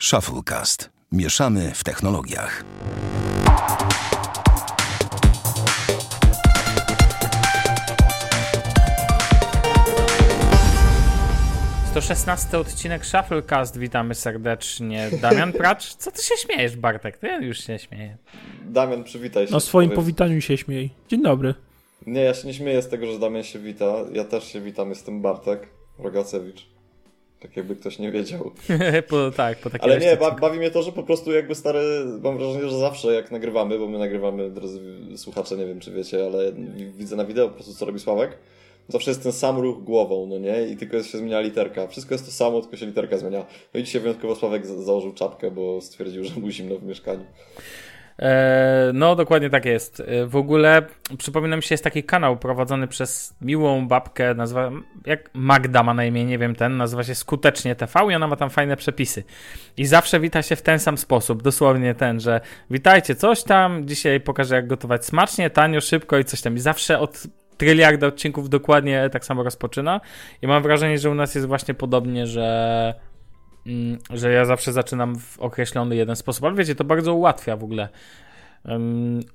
Shufflecast. Mieszamy w technologiach. To 16 odcinek Shufflecast. Witamy serdecznie. Damian Pracz, co ty się śmiejesz, Bartek? To ja już się śmieję. Damian, przywitaj się. No swoim powiedz. powitaniu się śmiej. Dzień dobry. Nie, ja się nie śmieję z tego, że Damian się wita. Ja też się witam, jestem Bartek Rogacewicz. Tak jakby ktoś nie wiedział. po, tak, po takiej Ale nie, ba bawi mnie to, że po prostu jakby stary, mam wrażenie, że zawsze jak nagrywamy, bo my nagrywamy, drodzy słuchacze, nie wiem czy wiecie, ale widzę na wideo po prostu co robi Sławek. Zawsze jest ten sam ruch głową, no nie? I tylko się zmienia literka. Wszystko jest to samo, tylko się literka zmienia. No i dzisiaj wyjątkowo Sławek za- założył czapkę, bo stwierdził, że mu zimno w mieszkaniu. E, no, dokładnie tak jest. E, W ogóle przypomina mi się, jest taki kanał prowadzony przez miłą babkę, nazywa, jak Magda ma na imię, nie wiem ten, nazywa się Skutecznie TV i ona ma tam fajne przepisy. I zawsze wita się w ten sam sposób, dosłownie ten, że witajcie, coś tam, dzisiaj pokażę jak gotować smacznie, tanio, szybko i coś tam. I zawsze od tryliarda odcinków dokładnie tak samo rozpoczyna. I mam wrażenie, że u nas jest właśnie podobnie, że że ja zawsze zaczynam w określony jeden sposób, ale wiecie, to bardzo ułatwia w ogóle.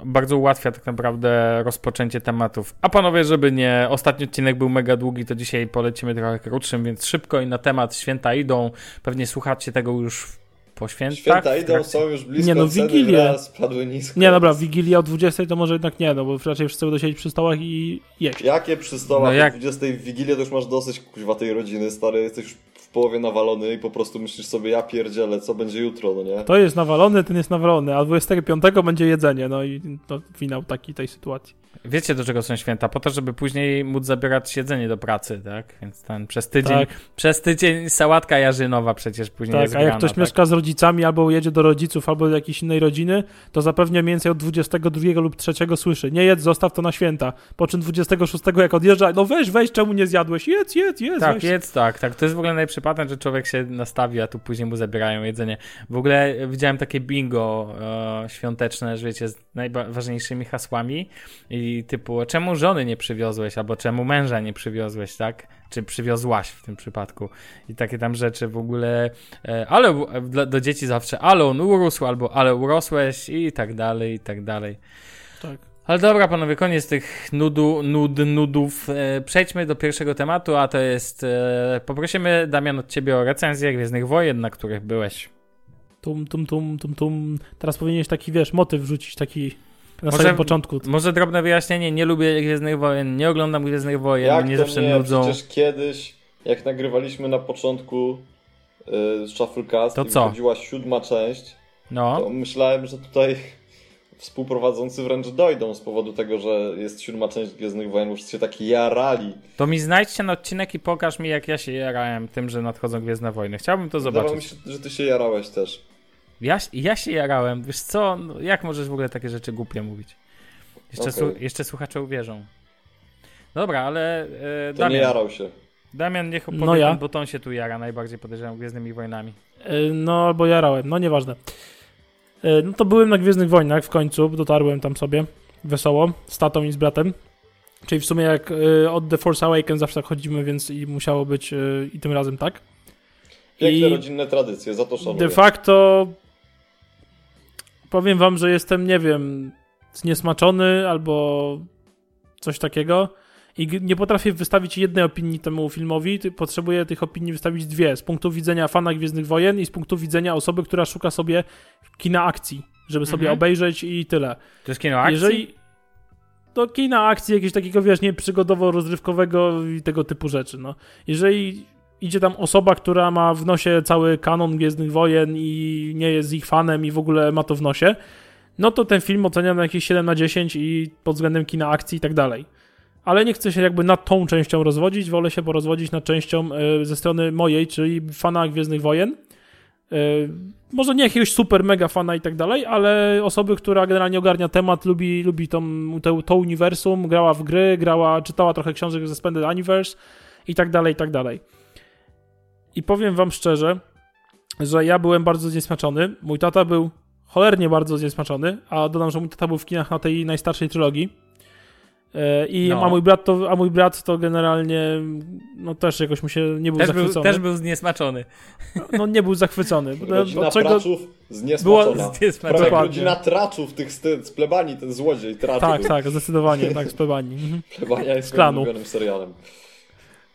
Bardzo ułatwia tak naprawdę rozpoczęcie tematów. A panowie, żeby nie, ostatni odcinek był mega długi, to dzisiaj polecimy trochę krótszym, więc szybko i na temat święta idą. Pewnie słuchacie tego już po świętach. Święta idą, są już blisko, Nie, no, Wigilię. spadły nisko. Nie, dobra, Wigilia o 20 to może jednak nie, no bo raczej wszyscy będą siedzieć przy stołach i jeść. Jakie przy stołach No jak- o 20 w Wigilię to już masz dosyć kuźwa tej rodziny, stary, jesteś już połowie nawalony i po prostu myślisz sobie, ja pierdzielę, co będzie jutro, no nie? To jest nawalony, ten jest nawalony, a 25 będzie jedzenie, no i to finał taki tej sytuacji. Wiecie, do czego są święta? Po to, żeby później móc zabierać jedzenie do pracy, tak? Więc ten przez tydzień, Tak. przez tydzień sałatka jarzynowa przecież później Tak, jest a jak grana, ktoś tak? mieszka z rodzicami albo jedzie do rodziców albo do jakiejś innej rodziny, to zapewne mniej więcej od 22 lub 3 słyszy, nie jedz, zostaw to na święta. Po czym 26 jak odjeżdża, no weź, weź, czemu nie zjadłeś? Jedz, jedz, jedz, Tak, weź. jest tak, tak. To jest w ogóle najlepszy patent, że człowiek się nastawi, a tu później mu zabierają jedzenie. W ogóle widziałem takie bingo e, świąteczne, że wiecie, z najważniejszymi hasłami i typu, czemu żony nie przywiozłeś, albo czemu męża nie przywiozłeś, tak? Czy przywiozłaś w tym przypadku. I takie tam rzeczy w ogóle, e, ale e, do dzieci zawsze, ale on urósł, albo ale urosłeś i tak dalej, i tak dalej. Tak. Ale dobra, panowie, koniec tych nudu, nud, nudów. E, przejdźmy do pierwszego tematu, a to jest. Poprosimy, Damian, od ciebie o recenzję Gwiezdnych Wojen, na których byłeś. Tum, tum, tum, tum, tum. Teraz powinieneś taki, wiesz, motyw wrzucić, taki na Może- samym początku. Może drobne wyjaśnienie, nie lubię Gwiezdnych Wojen, nie oglądam Gwiezdnych Wojen, Jak mnie to zawsze nie? nudzą. Przecież kiedyś, jak nagrywaliśmy na początku y, Shufflecast To i co? wychodziła siódma część, to No, myślałem, że tutaj współprowadzący wręcz dojdą z powodu tego, że jest siódma część Gwiezdnych Wojen, bo wszyscy się tak jarali. to mi znajdźcie na odcinek i pokaż mi, jak ja się jarałem tym, że nadchodzą Gwiezdne Wojny. Chciałbym to Wydawało mi zobaczyć. się, że ty się jarałeś też. Ja, ja się jarałem, wiesz co, no, jak możesz w ogóle takie rzeczy głupie mówić? Jeszcze, Okej. su- jeszcze słuchacze uwierzą. Dobra, ale e, To Damian, nie jarał się. Damian niech opowie, No ja. bo to on się tu jara, najbardziej podejrzewam Gwiezdnymi Wojnami. Y, No, albo jarałem, no nieważne. Y, No to byłem na Gwiezdnych Wojnach w końcu, dotarłem tam sobie wesoło, z tatą i z bratem. Czyli w sumie jak y, od The Force Awakens zawsze tak chodzimy, więc i musiało być y, i tym razem tak. Piękne I- rodzinne tradycje, za to szanuję. De facto powiem wam, że jestem, nie wiem, zniesmaczony albo coś takiego i nie potrafię wystawić jednej opinii temu filmowi, potrzebuję tych opinii wystawić dwie, z punktu widzenia fana Gwiezdnych Wojen i z punktu widzenia osoby, która szuka sobie kina akcji, żeby sobie Mhm. obejrzeć i tyle. To jest kino akcji? Jeżeli to kina akcji jakiegoś takiego, wiesz, nie przygodowo-rozrywkowego i tego typu rzeczy, no. Jeżeli idzie tam osoba, która ma w nosie cały kanon Gwiezdnych Wojen i nie jest ich fanem i w ogóle ma to w nosie, no to ten film oceniam na jakieś 7 na 10 i pod względem kina akcji i tak dalej. Ale nie chcę się jakby nad tą częścią rozwodzić, wolę się porozwodzić nad częścią e, ze strony mojej, czyli fana Gwiezdnych Wojen. E, może nie jakiegoś super mega fana i tak dalej, ale osoby, która generalnie ogarnia temat, lubi, lubi tą, to, to uniwersum, grała w gry, grała, czytała trochę książek ze Spended Universe i tak dalej, i tak dalej. I powiem wam szczerze, że ja byłem bardzo zniesmaczony. Mój tata był cholernie bardzo zniesmaczony, a dodam, że mój tata był w kinach na tej najstarszej trylogii. E, I No. a, mój brat to, a mój brat to generalnie no też jakoś mu się nie był Też był, zachwycony. też był zniesmaczony. No nie był zachwycony. Rodzina Od czego... traczów Była- zniesmaczona. zniesmaczona. Prawie rodzina traczów, tych z, z plebanii, ten złodziej traczów. Tak, tak, zdecydowanie, tak, z plebanii. Mhm. Plebania jest Z klanu. serialem.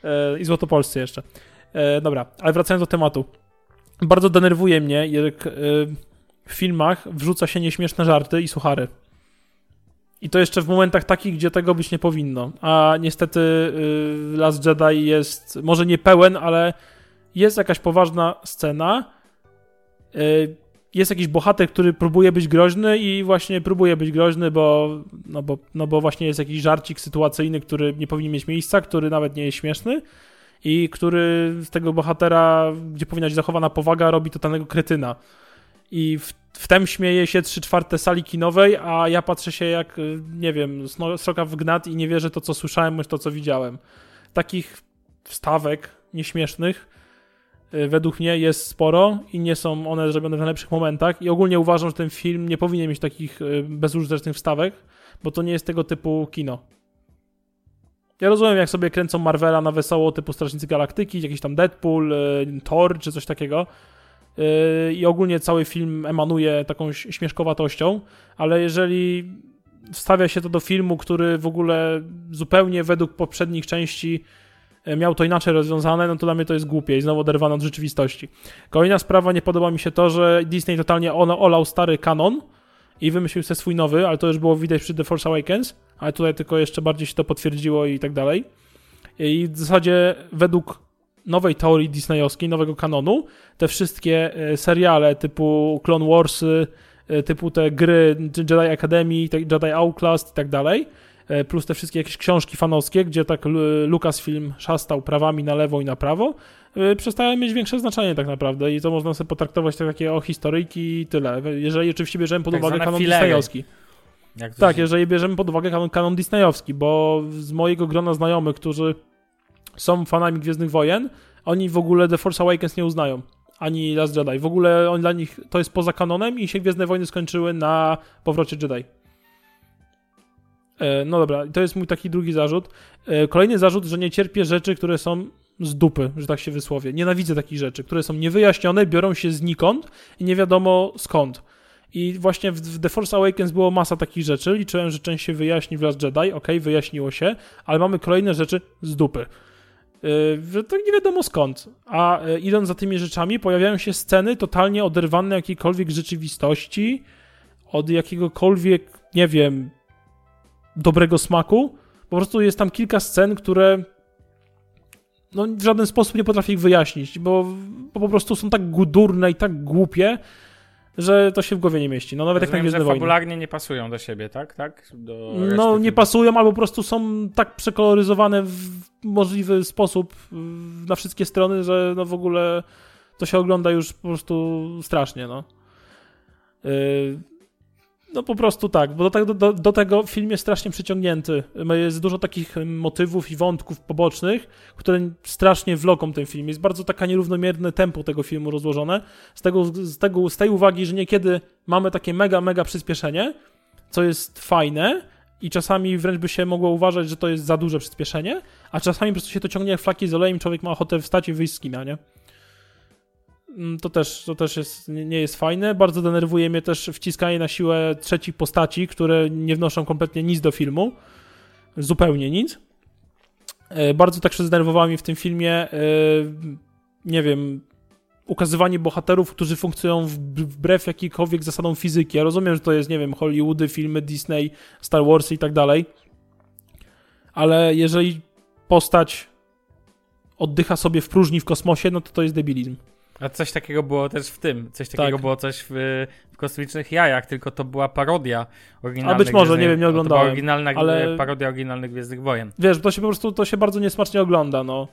E, I Złotopolscy jeszcze. E, dobra, ale wracając do tematu. Bardzo denerwuje mnie, jak e, w filmach wrzuca się nieśmieszne żarty i suchary. I to jeszcze w momentach takich, gdzie tego być nie powinno. A niestety y, Last Jedi jest może nie pełen, ale jest jakaś poważna scena. Y, jest jakiś bohater, który próbuje być groźny i właśnie próbuje być groźny, bo, no bo, no bo właśnie jest jakiś żarcik sytuacyjny, który nie powinien mieć miejsca, który nawet nie jest śmieszny i który z tego bohatera, gdzie powinna być zachowana powaga, robi totalnego kretyna. I w, wtem śmieje się trzy czwarte sali kinowej, a ja patrzę się jak, y, nie wiem, sroka w gnat i nie wierzę to, co słyszałem, bądź to, co widziałem. Takich wstawek nieśmiesznych y, według mnie jest sporo i nie są one zrobione w najlepszych momentach i ogólnie uważam, że ten film nie powinien mieć takich y, bezużytecznych wstawek, bo to nie jest tego typu kino. Ja rozumiem, jak sobie kręcą Marvela na wesoło, typu Strażnicy Galaktyki, jakiś tam Deadpool, y, Thor czy coś takiego. Y, I ogólnie cały film emanuje taką śmieszkowatością, ale jeżeli wstawia się to do filmu, który w ogóle zupełnie według poprzednich części y, miał to inaczej rozwiązane, no to dla mnie to jest głupie i znowu oderwane od rzeczywistości. Kolejna sprawa, nie podoba mi się to, że Disney totalnie olał stary kanon i wymyślił sobie swój nowy, ale to już było widać przy The Force Awakens, ale tutaj tylko jeszcze bardziej się to potwierdziło i tak dalej. I w zasadzie według nowej teorii disneyowskiej, nowego kanonu, te wszystkie e, seriale typu Clone Warsy, e, typu te gry Jedi Academy, Jedi Outlast i tak dalej, e, plus te wszystkie jakieś książki fanowskie, gdzie tak Lu- Lucasfilm szastał prawami na lewo i na prawo, e, przestają mieć większe znaczenie tak naprawdę i to można sobie potraktować tak takie o historyjki i tyle. Jeżeli oczywiście bierzemy pod Tak uwagę kanon filery. disneyowski. Tak, się- jeżeli bierzemy pod uwagę kanon, kanon disneyowski, bo z mojego grona znajomych, którzy są fanami Gwiezdnych Wojen, oni w ogóle The Force Awakens nie uznają. Ani Last Jedi. W ogóle on dla nich to jest poza kanonem i się Gwiezdne Wojny skończyły na powrocie Jedi. E, No dobra, to jest mój taki drugi zarzut. E, Kolejny zarzut, że nie cierpię rzeczy, które są z dupy, że tak się wysłowię. Nienawidzę takich rzeczy, które są niewyjaśnione, biorą się znikąd i nie wiadomo skąd. I właśnie w, The Force Awakens było masa takich rzeczy. Liczyłem, że część się wyjaśni w Last Jedi. Okej, wyjaśniło się, ale mamy kolejne rzeczy z dupy. Yy, to nie wiadomo skąd. A yy, idąc za tymi rzeczami, pojawiają się sceny totalnie oderwane jakiejkolwiek rzeczywistości, od jakiegokolwiek, nie wiem, dobrego smaku. Po prostu jest tam kilka scen, które no, w żaden sposób nie potrafię ich wyjaśnić, bo, bo po prostu są tak gudurne i tak głupie, że to się w głowie nie mieści. No nawet jak na Rozumiem, Gwiezdne że Wojny. fabularnie nie pasują do siebie, tak? tak? Do No nie filmu. pasują, albo po prostu są tak przekoloryzowane w możliwy sposób na wszystkie strony, że no w ogóle to się ogląda już po prostu strasznie, no. Y, No po prostu tak, bo do, do, do tego film jest strasznie przyciągnięty. Jest dużo takich motywów i wątków pobocznych, które strasznie wloką ten film. Jest bardzo taka nierównomierne tempo tego filmu rozłożone. Z, tego, z, tego, z tej uwagi, że niekiedy mamy takie mega, mega przyspieszenie, co jest fajne i czasami wręcz by się mogło uważać, że to jest za duże przyspieszenie, a czasami po prostu się to ciągnie jak flaki z olejem człowiek ma ochotę wstać i wyjść z kina, nie? Mm, To też, to też jest, nie jest fajne. Bardzo denerwuje mnie też wciskanie na siłę trzecich postaci, które nie wnoszą kompletnie nic do filmu. Zupełnie nic. E, Bardzo tak się zdenerwowało mi w tym filmie, e, nie wiem, ukazywanie bohaterów, którzy funkcjonują wbrew jakikolwiek zasadom fizyki. Ja rozumiem, że to jest, nie wiem, Hollywoody, filmy Disney, Star Wars i tak dalej, ale jeżeli postać oddycha sobie w próżni w kosmosie, no to to jest debilizm. A coś takiego było też w tym. Coś takiego Tak. było coś w, w kosmicznych jajach, tylko to była parodia oryginalnych A być może, Gwiezdnych- nie wiem, nie To oglądałem, była oryginalna ale- parodia oryginalnych Gwiezdnych Wojen. Wiesz, to się po prostu, to się bardzo niesmacznie ogląda, no.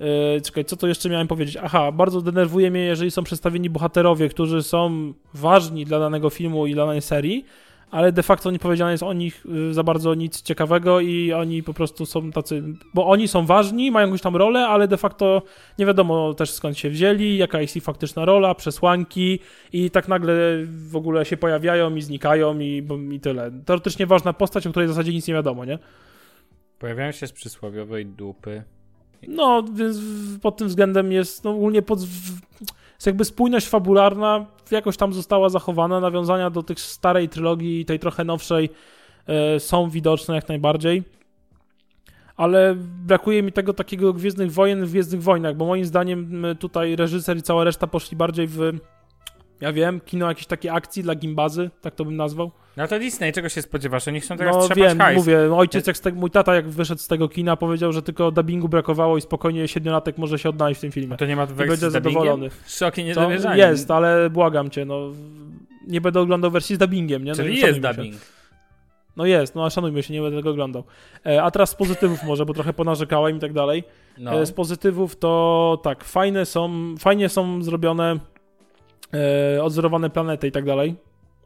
Yy, czekaj, co to jeszcze miałem powiedzieć? Aha, bardzo denerwuje mnie, jeżeli są przedstawieni bohaterowie, którzy są ważni dla danego filmu i dla danej serii, ale de facto nie powiedziane jest o nich y, za bardzo nic ciekawego i oni po prostu są tacy, bo oni są ważni, mają jakąś tam rolę, ale de facto nie wiadomo też skąd się wzięli, jaka jest ich faktyczna rola, przesłanki i tak nagle w ogóle się pojawiają i znikają i, i tyle. Teoretycznie ważna postać, o której w zasadzie nic nie wiadomo, nie? Pojawiają się z przysłowiowej dupy. No, więc pod tym względem jest no, ogólnie pod, jest jakby spójność fabularna jakoś tam została zachowana, nawiązania do tych starej trylogii i tej trochę nowszej e, są widoczne jak najbardziej. Ale brakuje mi tego takiego Gwiezdnych Wojen w Gwiezdnych Wojnach, bo moim zdaniem tutaj reżyser i cała reszta poszli bardziej w ja wiem, kino jakiejś takiej akcji dla gimbazy, tak to bym nazwał. No to Disney, czego się spodziewasz? Oni chcą teraz no, trzepać wiem, hajs. mówię, ojciec, jak te, mój tata jak wyszedł z tego kina, powiedział, że tylko dubbingu brakowało i spokojnie siedmiolatek może się odnaleźć w tym filmie. No to nie ma I wersji będzie z dubbingiem? zadowolony. Szoki niedowierzania. Jest, ale błagam cię, no nie będę oglądał wersji z dubbingiem, nie? No, Czyli nie jest szanujmy się. dubbing. No jest, no a szanujmy się, nie będę tego oglądał. E, a teraz z pozytywów może, bo trochę ponarzekałem i tak dalej. No. E, z pozytywów to tak, fajne są, fajnie są zrobione e, odzorowane planety i tak dalej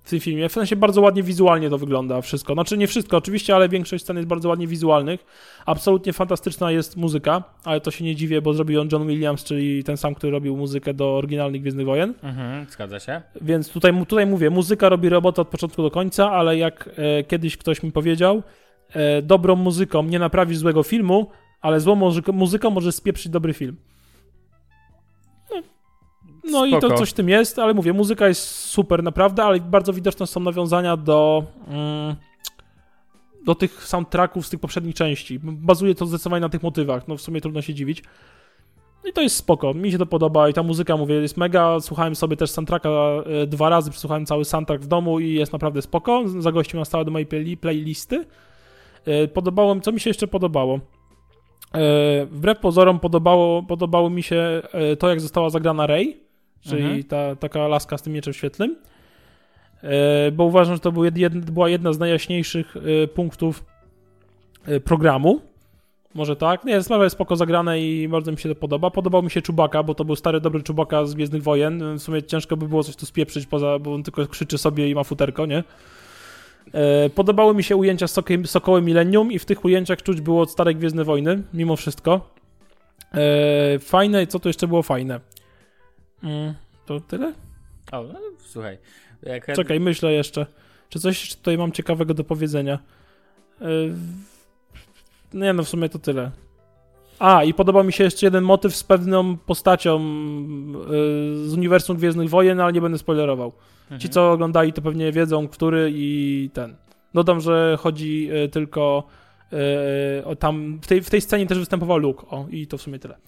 w tym filmie. W sensie bardzo ładnie wizualnie to wygląda wszystko. Znaczy nie wszystko oczywiście, ale większość scen jest bardzo ładnie wizualnych. Absolutnie fantastyczna jest muzyka, ale to się nie dziwię, bo zrobił ją John Williams, czyli ten sam, który robił muzykę do oryginalnych Gwiezdnych Wojen. Mhm, zgadza się. Więc tutaj, tutaj mówię, muzyka robi robotę od początku do końca, ale jak e, kiedyś ktoś mi powiedział, e, dobrą muzyką nie naprawisz złego filmu, ale złą muzyką, możesz spieprzyć dobry film. No, no i to Spoko. coś w tym jest, ale mówię, muzyka jest super naprawdę, ale bardzo widoczne są nawiązania do... Mm, do tych soundtracków z tych poprzednich części. Bazuje to zdecydowanie na tych motywach, no w sumie trudno się dziwić. No I to jest spoko, mi się to podoba i ta muzyka, mówię, jest mega. Słuchałem sobie też soundtracka e, dwa razy, przesłuchałem cały soundtrack w domu i jest naprawdę spoko. Zagościł na stałe do mojej play- playlisty. E, Podobało mi, co mi się jeszcze podobało? E, Wbrew pozorom podobało, podobało mi się to, jak została zagrana Rey, czyli Mhm. ta taka laska z tym mieczem świetlnym. E, Bo uważam, że to był jed, była jedna z najjaśniejszych e, punktów e, programu. Może tak? Nie, sprawa jest spoko zagrane i bardzo mi się to podoba. Podobał mi się Czubaka, bo to był stary, dobry Czubaka z Gwiezdnych Wojen. W sumie ciężko by było coś tu spieprzyć, poza, bo on tylko krzyczy sobie i ma futerko, nie? Podobały mi się ujęcia z Sokołem Millennium i w tych ujęciach czuć było od starej Gwiezdne Wojny, mimo wszystko. Fajne, co tu jeszcze było fajne? Mm, to tyle? O, no, słuchaj. Jak Czekaj, myślę jeszcze. Czy coś tutaj mam ciekawego do powiedzenia? Yy, Nie, no w sumie to tyle. A, i podoba mi się jeszcze jeden motyw z pewną postacią yy, z uniwersum Gwiezdnych Wojen, ale nie będę spoilerował. Mhm. Ci, co oglądali, to pewnie wiedzą, który i ten. Dodam, że chodzi yy, tylko yy, o tam. W tej, w tej scenie też występował Luke. O, i to w sumie tyle.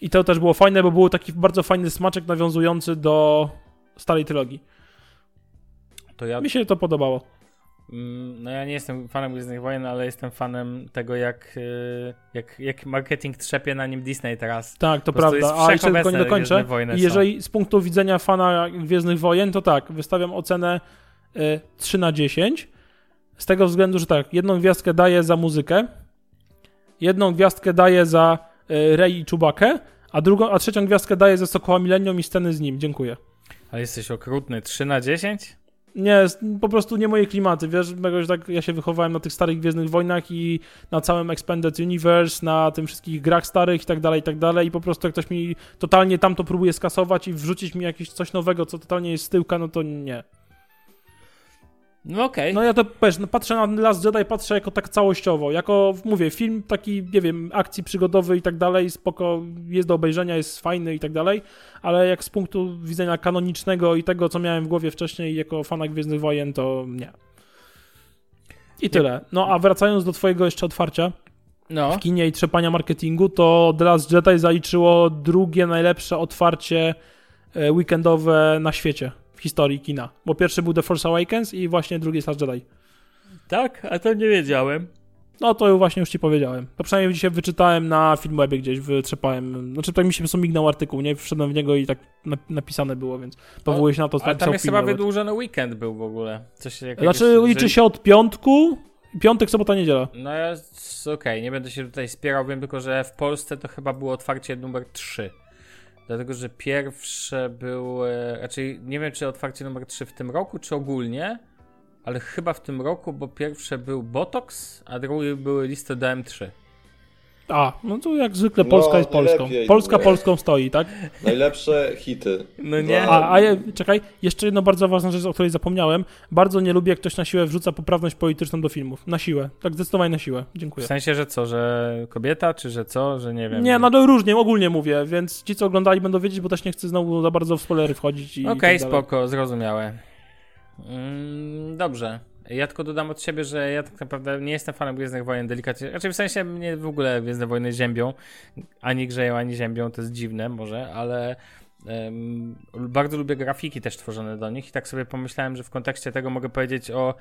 I to też było fajne, bo był taki bardzo fajny smaczek nawiązujący do starej trylogii. To ja, Mi się to podobało. mm, no ja nie jestem fanem Gwiezdnych Wojen, ale jestem fanem tego, jak, y, jak, jak marketing trzepie na nim Disney teraz. Tak, to prawda. A jeszcze tylko nie dokończę. Jeżeli z punktu widzenia fana Gwiezdnych Wojen, to tak, wystawiam ocenę y, 3 na 10. Z tego względu, że tak, jedną gwiazdkę daję za muzykę, jedną gwiazdkę daję za y, Rey i Czubakę, a drugą, a trzecią gwiazdkę daję za Sokoła Millennium i sceny z nim. Dziękuję. Ale jesteś okrutny. 3 na 10? Nie, po prostu nie moje klimaty, wiesz, jakoś tak ja się wychowałem na tych starych Gwiezdnych Wojnach i na całym Expanded Universe, na tym wszystkich grach starych i tak dalej, i tak dalej i po prostu jak ktoś mi totalnie tamto próbuje skasować i wrzucić mi jakieś coś nowego, co totalnie jest z tyłka, no to nie. No okej. No ja to wiesz, no patrzę na Last Jedi, patrzę jako tak całościowo, jako, mówię, film taki, nie wiem, akcji przygodowy i tak dalej, spoko, jest do obejrzenia, jest fajny i tak dalej, ale jak z punktu widzenia kanonicznego i tego, co miałem w głowie wcześniej jako fana Gwiezdnych Wojen, to nie. I tyle. No a wracając do twojego jeszcze otwarcia No. w kinie i trzepania marketingu, to The Last Jedi zaliczyło drugie najlepsze otwarcie e, weekendowe na świecie historii kina. Bo pierwszy był The Force Awakens i właśnie drugi jest Last Jedi. Tak? A to nie wiedziałem. No to właśnie już ci powiedziałem. To przynajmniej dzisiaj wyczytałem na Filmwebie gdzieś, wytrzepałem. Znaczy tak mi się po mignął artykuł, nie? Wszedłem w niego i tak na- napisane było, więc powołuję się na to, co Ale tam jest chyba wydłużony weekend był w ogóle. Coś Znaczy liczy się od piątku, piątek, sobota, niedziela. No ja, okej, nie będę się tutaj spierał, wiem tylko, że w Polsce to chyba było otwarcie numer 3. Dlatego, że pierwsze było, raczej nie wiem, czy otwarcie numer 3 w tym roku, czy ogólnie, ale chyba w tym roku, bo pierwsze był Botox, a drugi były listy do M3. A, no to jak zwykle No, Polska jest Polską. najlepiej. Polska Polską stoi, tak? Najlepsze hity. No nie. A, a ja, czekaj, jeszcze jedna bardzo ważna rzecz, o której zapomniałem. Bardzo nie lubię, jak ktoś na siłę wrzuca poprawność polityczną do filmów. Na siłę. Tak zdecydowanie na siłę. W Dziękuję. sensie, że co, że kobieta, czy że co, że nie wiem. Nie, no to różnie, ogólnie mówię, więc ci, co oglądali, będą wiedzieć, bo też nie chcę znowu za bardzo w spoilery wchodzić i Okej, tak dalej. spoko, zrozumiałe. Mm, dobrze. Ja tylko dodam od siebie, że ja tak naprawdę nie jestem fanem Gwiezdnych Wojen delikatnie. Znaczy w sensie mnie w ogóle Gwiezdne Wojny ziębią. Ani grzeją, ani ziębią, to jest dziwne może, ale em, bardzo lubię grafiki też tworzone do nich i tak sobie pomyślałem, że w kontekście tego mogę powiedzieć o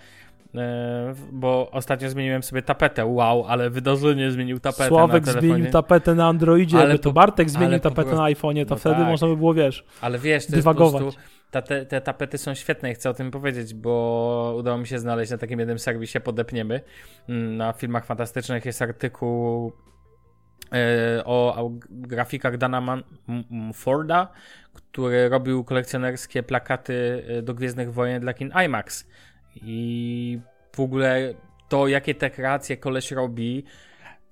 e, bo ostatnio zmieniłem sobie tapetę, wow, ale wydarzenie zmienił tapetę Sławek zmienił tapetę na Androidzie, Ale jakby to Bartek zmienił tapetę prostu- na iPhone'ie, to no wtedy tak. można by było, wiesz, Ale wiesz, to dywagować. jest po prostu, ta, te, te tapety są świetne i chcę o tym powiedzieć, bo udało mi się znaleźć na takim jednym serwisie, podepniemy. Mm, Na filmach fantastycznych jest artykuł e, o, grafikach Dana Forda, który robił kolekcjonerskie plakaty e, do Gwiezdnych Wojen dla kin IMAX. I w ogóle to, jakie te kreacje koleś robi,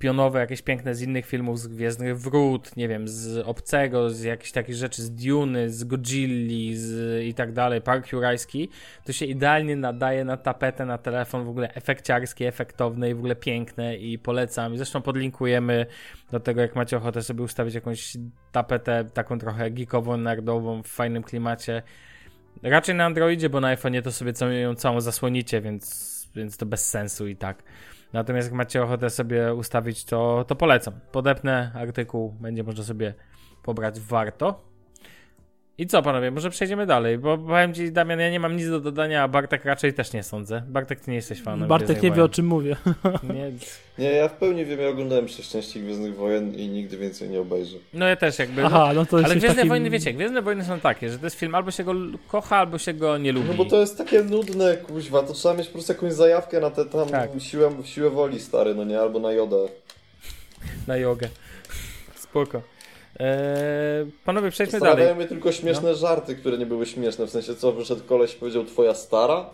pionowe, jakieś piękne z innych filmów, z Gwiezdnych Wrót, nie wiem, z Obcego, z jakichś takich rzeczy, z Duny, z Godzilli z, i tak dalej, Park Jurajski, to się idealnie nadaje na tapetę, na telefon, w ogóle efekciarskie, efektowne i w ogóle piękne i polecam. Zresztą podlinkujemy do tego, jak macie ochotę sobie ustawić jakąś tapetę taką trochę geekową, nerdową, w fajnym klimacie. Raczej na Androidzie, bo na iPhone'ie to sobie ją całą zasłonicie, więc, więc to bez sensu i tak. Natomiast jak macie ochotę sobie ustawić, to, to polecam. Podepnę artykuł, będzie można sobie pobrać warto. I co panowie, może przejdziemy dalej, bo powiem ci Damian, ja nie mam nic do dodania, a Bartek raczej też nie sądzę. Bartek, ty nie jesteś fanem Bartek nie wie o czym mówię. Nie, Nie, ja w pełni wiem, ja oglądałem sześć części Gwiezdnych Wojen i nigdy więcej nie obejrzę. no ja też jakby, no, Aha, no to ale Gwiezdne takim... Wojny, wiecie, Gwiezdne Wojny są takie, że to jest film, albo się go kocha, albo się go nie lubi. No bo to jest takie nudne, kuźwa, to trzeba mieć po prostu jakąś zajawkę na tę tam Tak. siłę, siłę woli, stary, no nie? Albo na jodę. Na jogę. Spoko. Eee, panowie, przejdźmy dalej. Zastanawiają mnie tylko śmieszne żarty, które nie były śmieszne. W sensie co, wyszedł koleś i powiedział twoja stara?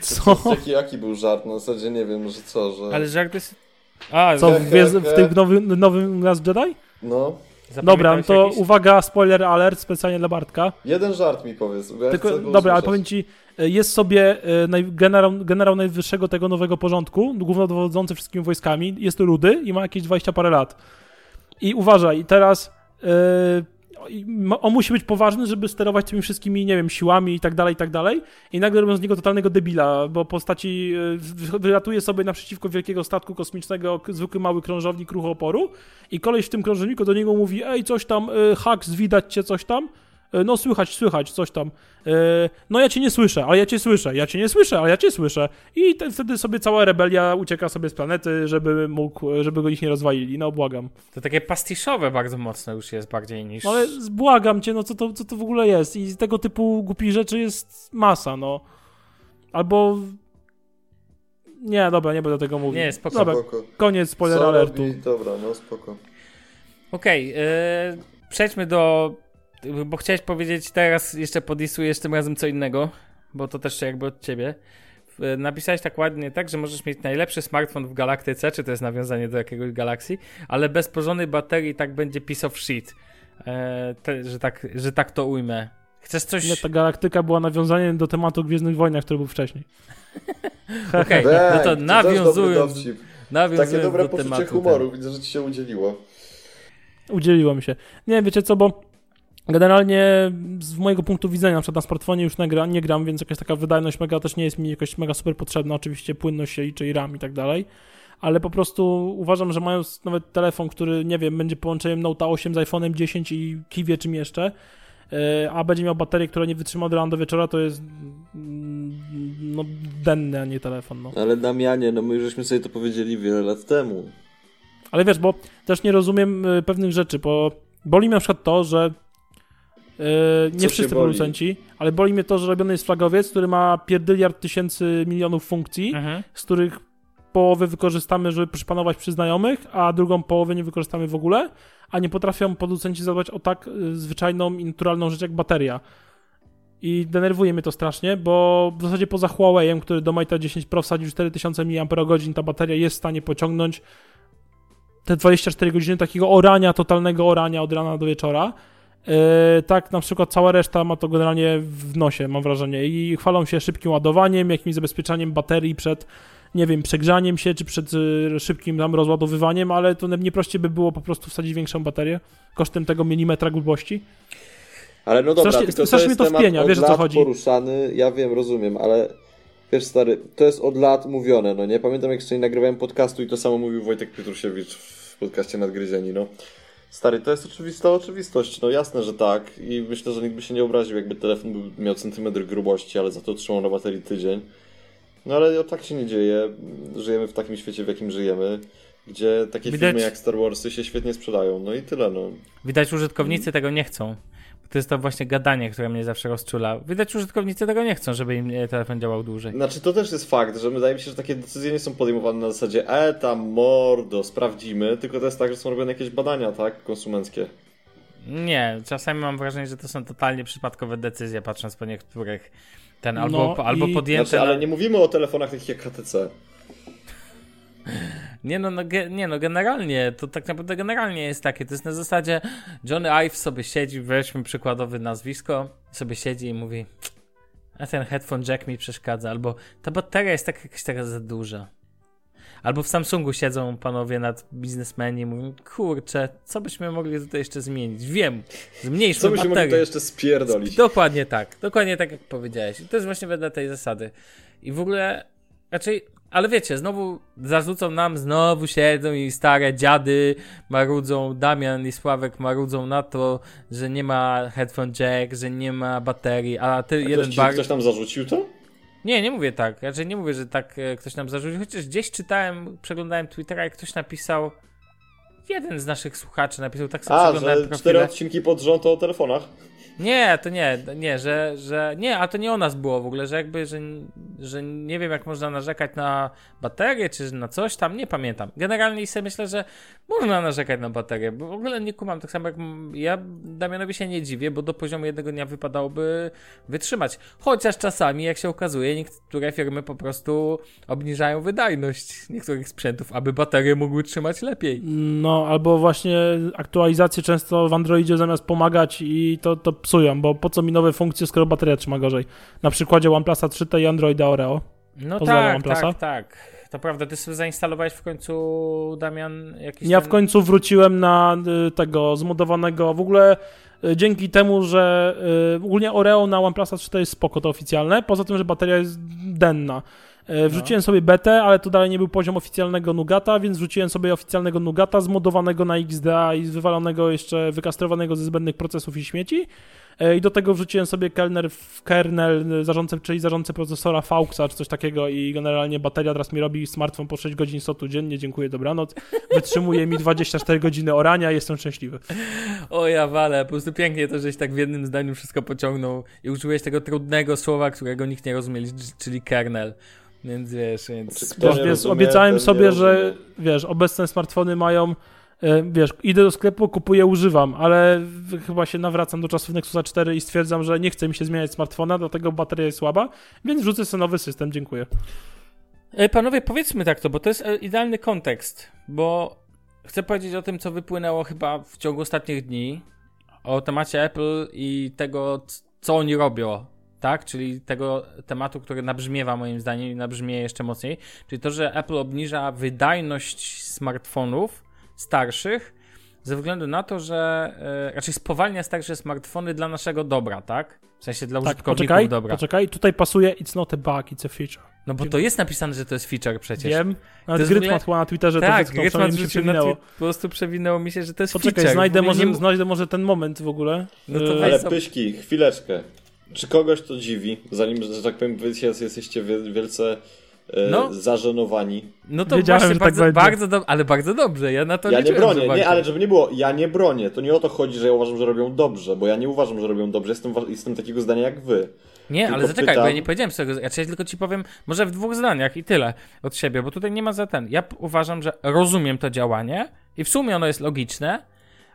Co? Jaki, jaki był żart? Na zasadzie nie wiem, że co, że... Ale żart jest... A, Co, za- w, Gwiezd- w tym nowym, nowym Last Jedi? No, Dobra, to jakiś? uwaga, spoiler alert specjalnie dla Bartka. jeden żart mi powiedz. Ja Tylko, dobra, ale powiem ci, e, jest sobie e, naj, generał, generał najwyższego tego nowego porządku, głównodowodzący wszystkimi wojskami, jest rudy i ma jakieś 20 parę lat. I uważaj, teraz ma- on musi być poważny, żeby sterować tymi wszystkimi, nie wiem, siłami i tak dalej, i tak dalej. I nagle robią z niego totalnego debila, bo postaci wy- wylatuje sobie naprzeciwko wielkiego statku kosmicznego zwykły mały krążownik ruchu oporu i koleś w tym krążowniku do niego mówi, ej, coś tam, e, Hax, widać cię, coś tam. E, No słychać, słychać, coś tam. E, No ja cię nie słyszę, ale ja cię słyszę, ja cię nie słyszę, ale ja cię słyszę. I te, wtedy sobie cała rebelia ucieka sobie z planety, żeby mógł, żeby go ich nie rozwalili. No błagam. To takie pastiszowe bardzo mocno już jest bardziej niż... No ale błagam cię, no co to, co to w ogóle jest? I tego typu głupich rzeczy jest masa, no. Albo... Nie, dobra, nie będę tego mówił. Nie, spoko. Dobra, Spoko. koniec spoiler Co alertu. robi- Dobra, no spoko. Okej, e, przejdźmy do... Bo chciałeś powiedzieć teraz, jeszcze podisujesz tym razem co innego, bo to też jakby od ciebie. Napisałeś tak ładnie, tak, że możesz mieć najlepszy smartfon w galaktyce, czy to jest nawiązanie do jakiegoś galaksji, ale bez porządnej baterii tak będzie piece of shit. E, te, że, tak, że tak to ujmę. Chcesz coś... Nie, ta galaktyka była nawiązaniem do tematu Gwiezdnych Wojnach, który był wcześniej. Okej, no Weź, to nawiązując, nawiązując Takie dobre do poczucie tematu. humoru, widzę, że ci się udzieliło. Udzieliło mi się. Nie, wiecie co, bo generalnie z mojego punktu widzenia, na przykład na smartfonie już nie, gra, nie gram, więc jakaś taka wydajność mega też nie jest mi jakoś mega super potrzebna. Oczywiście płynność się liczy i RAM i tak dalej. Ale po prostu uważam, że mając nawet telefon, który, nie wiem, będzie połączeniem Note 8 z iPhone'em 10 i kiwie czym jeszcze, yy, a będzie miał baterię, która nie wytrzyma od rana do wieczora, to jest mm, no denny, a nie telefon, no. Ale Damianie, no my już żeśmy sobie to powiedzieli wiele lat temu. Ale wiesz, bo też nie rozumiem y, pewnych rzeczy, bo boli mnie na przykład to, że nie cię wszyscy producenci, ale boli mnie to, że robiony jest flagowiec, który ma pierdyliard tysięcy milionów funkcji, Mhm. z których połowę wykorzystamy, żeby przypanować przy znajomych, a drugą połowę nie wykorzystamy w ogóle, a nie potrafią producenci zadbać o tak y, zwyczajną i naturalną rzecz jak bateria. I denerwuje mnie to strasznie, bo w zasadzie poza Huawei'em, który do Mate'a 10 Pro wsadził 4000 mAh, ta bateria jest w stanie pociągnąć te 24 godziny takiego orania, totalnego orania od rana do wieczora. Yy, tak, na przykład cała reszta ma to generalnie w nosie, mam wrażenie. I chwalą się szybkim ładowaniem, jakimś zabezpieczaniem baterii przed, nie wiem, przegrzaniem się, czy przed y, szybkim tam rozładowywaniem, ale to nie prościej by było po prostu wsadzić większą baterię kosztem tego milimetra grubości. Ale no dobra, Strasznie- to strasznie to temat wpienia, od wiesz, o co chodzi. poruszany, ja wiem, rozumiem, ale wiesz stary, to jest od lat mówione, no nie? Pamiętam jak jeszcze nie nagrywałem podcastu i to samo mówił Wojtek Pietrusiewicz w podcaście Nadgryzieni, no. Stary, to jest oczywista oczywistość, no jasne, że tak i myślę, że nikt by się nie obraził, jakby telefon był, miał centymetr grubości, ale za to trzymał na baterii tydzień. No ale tak się nie dzieje, żyjemy w takim świecie, w jakim żyjemy, gdzie takie Widać- filmy jak Star Warsy się świetnie sprzedają, no i tyle, no. Widać, użytkownicy tego nie chcą. To jest to właśnie gadanie, które mnie zawsze rozczula. Widać, użytkownicy tego nie chcą, żeby im e, telefon działał dłużej. Znaczy to też jest fakt, że wydaje mi się, że takie decyzje nie są podejmowane na zasadzie e tam mordo, sprawdzimy, tylko to jest tak, że są robione jakieś badania, tak, konsumenckie. Nie, czasami mam wrażenie, że to są totalnie przypadkowe decyzje, patrząc po niektórych. Ten No albo, albo i- podjęte. Znaczy, ale nie mówimy o telefonach takich jak HTC. Nie no, no, ge, nie no, generalnie, to tak naprawdę generalnie jest takie, to jest na zasadzie Johnny Ive sobie siedzi, weźmy przykładowe nazwisko, sobie siedzi i mówi a ten headphone jack mi przeszkadza, albo ta bateria jest tak jakaś taka za duża. Albo w Samsungu siedzą panowie nad biznesmeni i mówią, kurczę, co byśmy mogli tutaj jeszcze zmienić? Wiem, zmniejszmy Co byśmy mogli to jeszcze spierdolić? Dokładnie tak, dokładnie tak jak powiedziałeś. I to jest właśnie wedle tej zasady. I w ogóle raczej, ale wiecie, znowu zarzucą nam, znowu siedzą i stare dziady marudzą, Damian i Sławek marudzą na to, że nie ma headphone jack, że nie ma baterii, a ty Ktoś, jeden ci, bar... ktoś tam zarzucił to? Nie, nie mówię tak, raczej nie mówię, że tak e, ktoś nam zarzucił, chociaż gdzieś czytałem, przeglądałem Twittera i ktoś napisał, jeden z naszych słuchaczy napisał, tak sobie A, że cztery profile. odcinki pod rząd o telefonach. Nie, to nie, nie, że, że nie, a to nie o nas było w ogóle, że jakby, że, że nie wiem jak można narzekać na baterię, czy na coś tam, nie pamiętam. Generalnie sobie myślę, że można narzekać na baterię, bo w ogóle nie kumam, tak samo jak ja Damianowi się nie dziwię, bo do poziomu jednego dnia wypadałoby wytrzymać. Chociaż czasami, jak się okazuje, niektóre firmy po prostu obniżają wydajność niektórych sprzętów, aby baterie mogły trzymać lepiej. No, albo właśnie aktualizacje często w Androidzie zamiast pomagać i to, to psują, bo po co mi nowe funkcje, skoro bateria trzyma gorzej. Na przykładzie OnePlusa 3T i Androida Oreo. No Pozdrawiam tak, OnePlusa. tak, tak. To prawda, ty sobie zainstalowałeś w końcu, Damian, jakiś Ja ten... w końcu wróciłem na y, tego zmodowanego, w ogóle y, dzięki temu, że y, ogólnie Oreo na OnePlusa 3 to jest spoko, to oficjalne, poza tym, że bateria jest denna. Y, Wrzuciłem sobie betę, ale to dalej nie był poziom oficjalnego Nugata, więc wrzuciłem sobie oficjalnego Nugata zmodowanego na XDA i wywalonego jeszcze, wykastrowanego ze zbędnych procesów i śmieci. Y, I do tego wrzuciłem sobie kernel, w kernel y, zarządcę, czyli zarządcę procesora Fauxa czy coś takiego i generalnie bateria teraz mi robi smartfon po 6 godzin sotu dziennie, dziękuję, dobranoc. Wytrzymuje mi 24 godziny orania, jestem szczęśliwy. O ja wale, po prostu pięknie to, żeś tak w jednym zdaniu wszystko pociągnął i użyłeś tego trudnego słowa, którego nikt nie rozumie, czyli kernel. Więc wiesz, więc... Czy Wiesz, rozumie, obiecałem sobie, że wiesz, obecne smartfony mają e, wiesz, idę do sklepu, kupuję, używam, ale chyba się nawracam do czasów Nexusa 4 i stwierdzam, że nie chce mi się zmieniać smartfona, dlatego bateria jest słaba, więc wrzucę sobie nowy system, dziękuję. E, Panowie, powiedzmy tak to, bo to jest e, idealny kontekst, bo chcę powiedzieć o tym, co wypłynęło chyba w ciągu ostatnich dni, o temacie Apple i tego, co oni robią, tak? Czyli tego tematu, który nabrzmiewa moim zdaniem i nabrzmieje jeszcze mocniej, czyli to, że Apple obniża wydajność smartfonów starszych ze względu na to, że e, raczej spowalnia starsze smartfony dla naszego dobra, tak? W sensie dla Tak, użytkowników poczekaj, dobra. poczekaj, tutaj pasuje it's not a bug, it's a feature. No bo to jest napisane, że to jest feature przecież. Wiem, To nawet Grytmat chyba na Twitterze to tak, wytknął, Grytman przynajmniej mi się przewinęło. twi- po prostu przewinęło mi się, że to jest Poczekaj, feature. znajdę W ogóle może, nie- znajdę może ten moment w ogóle. No to E, Ale sobie- pyśki, chwileczkę. Czy kogoś to dziwi, zanim, że tak powiem, wy jesteście wie- wielce e, No. zażenowani? No to Wiedziałem, właśnie tak bardzo, będzie. bardzo dobrze, ale bardzo dobrze, ja na to Ja nie bronię, bardzo- nie, ale żeby nie było, ja nie bronię. To nie o to chodzi, że ja uważam, że robią dobrze, bo ja nie uważam, że robią dobrze. Jestem, jestem takiego zdania jak wy. Nie, ale tylko zaczekaj, bo pytam- ja nie powiedziałem swojego, znaczy ja tylko ci powiem, może w dwóch zdaniach i tyle od siebie, bo tutaj nie ma za ten. Ja uważam, że rozumiem to działanie i w sumie ono jest logiczne,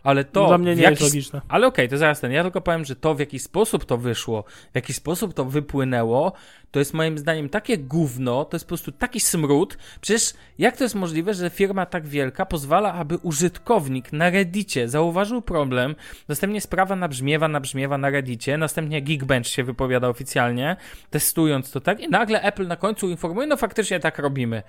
ale to. Dla mnie nie jest logiczne. Ale okej, okay, to zaraz ten. Ja tylko powiem, że to w jaki sposób to wyszło, w jaki sposób to wypłynęło, to jest moim zdaniem takie gówno, to jest po prostu taki smród. Przecież jak to jest możliwe, że firma tak wielka pozwala, aby użytkownik na Reddicie zauważył problem, następnie sprawa nabrzmiewa, nabrzmiewa na Reddicie, następnie Geekbench się wypowiada oficjalnie, testując to tak i nagle Apple na końcu informuje, no faktycznie tak robimy.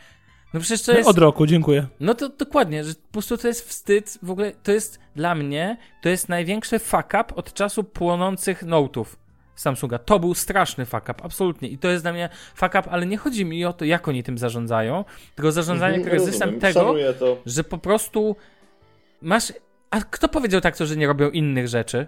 No przecież to jest... Od roku, dziękuję. No to dokładnie, że po prostu to jest wstyd, w ogóle to jest dla mnie, to jest największy fuck up od czasu płonących notów. Samsunga. To był straszny fuck up, absolutnie. I to jest dla mnie fuck up, ale nie chodzi mi o to, jak oni tym zarządzają, tylko zarządzanie Mhm, kryzysem rozumiem. tego, że po prostu masz. A kto powiedział tak, to, że nie robią innych rzeczy?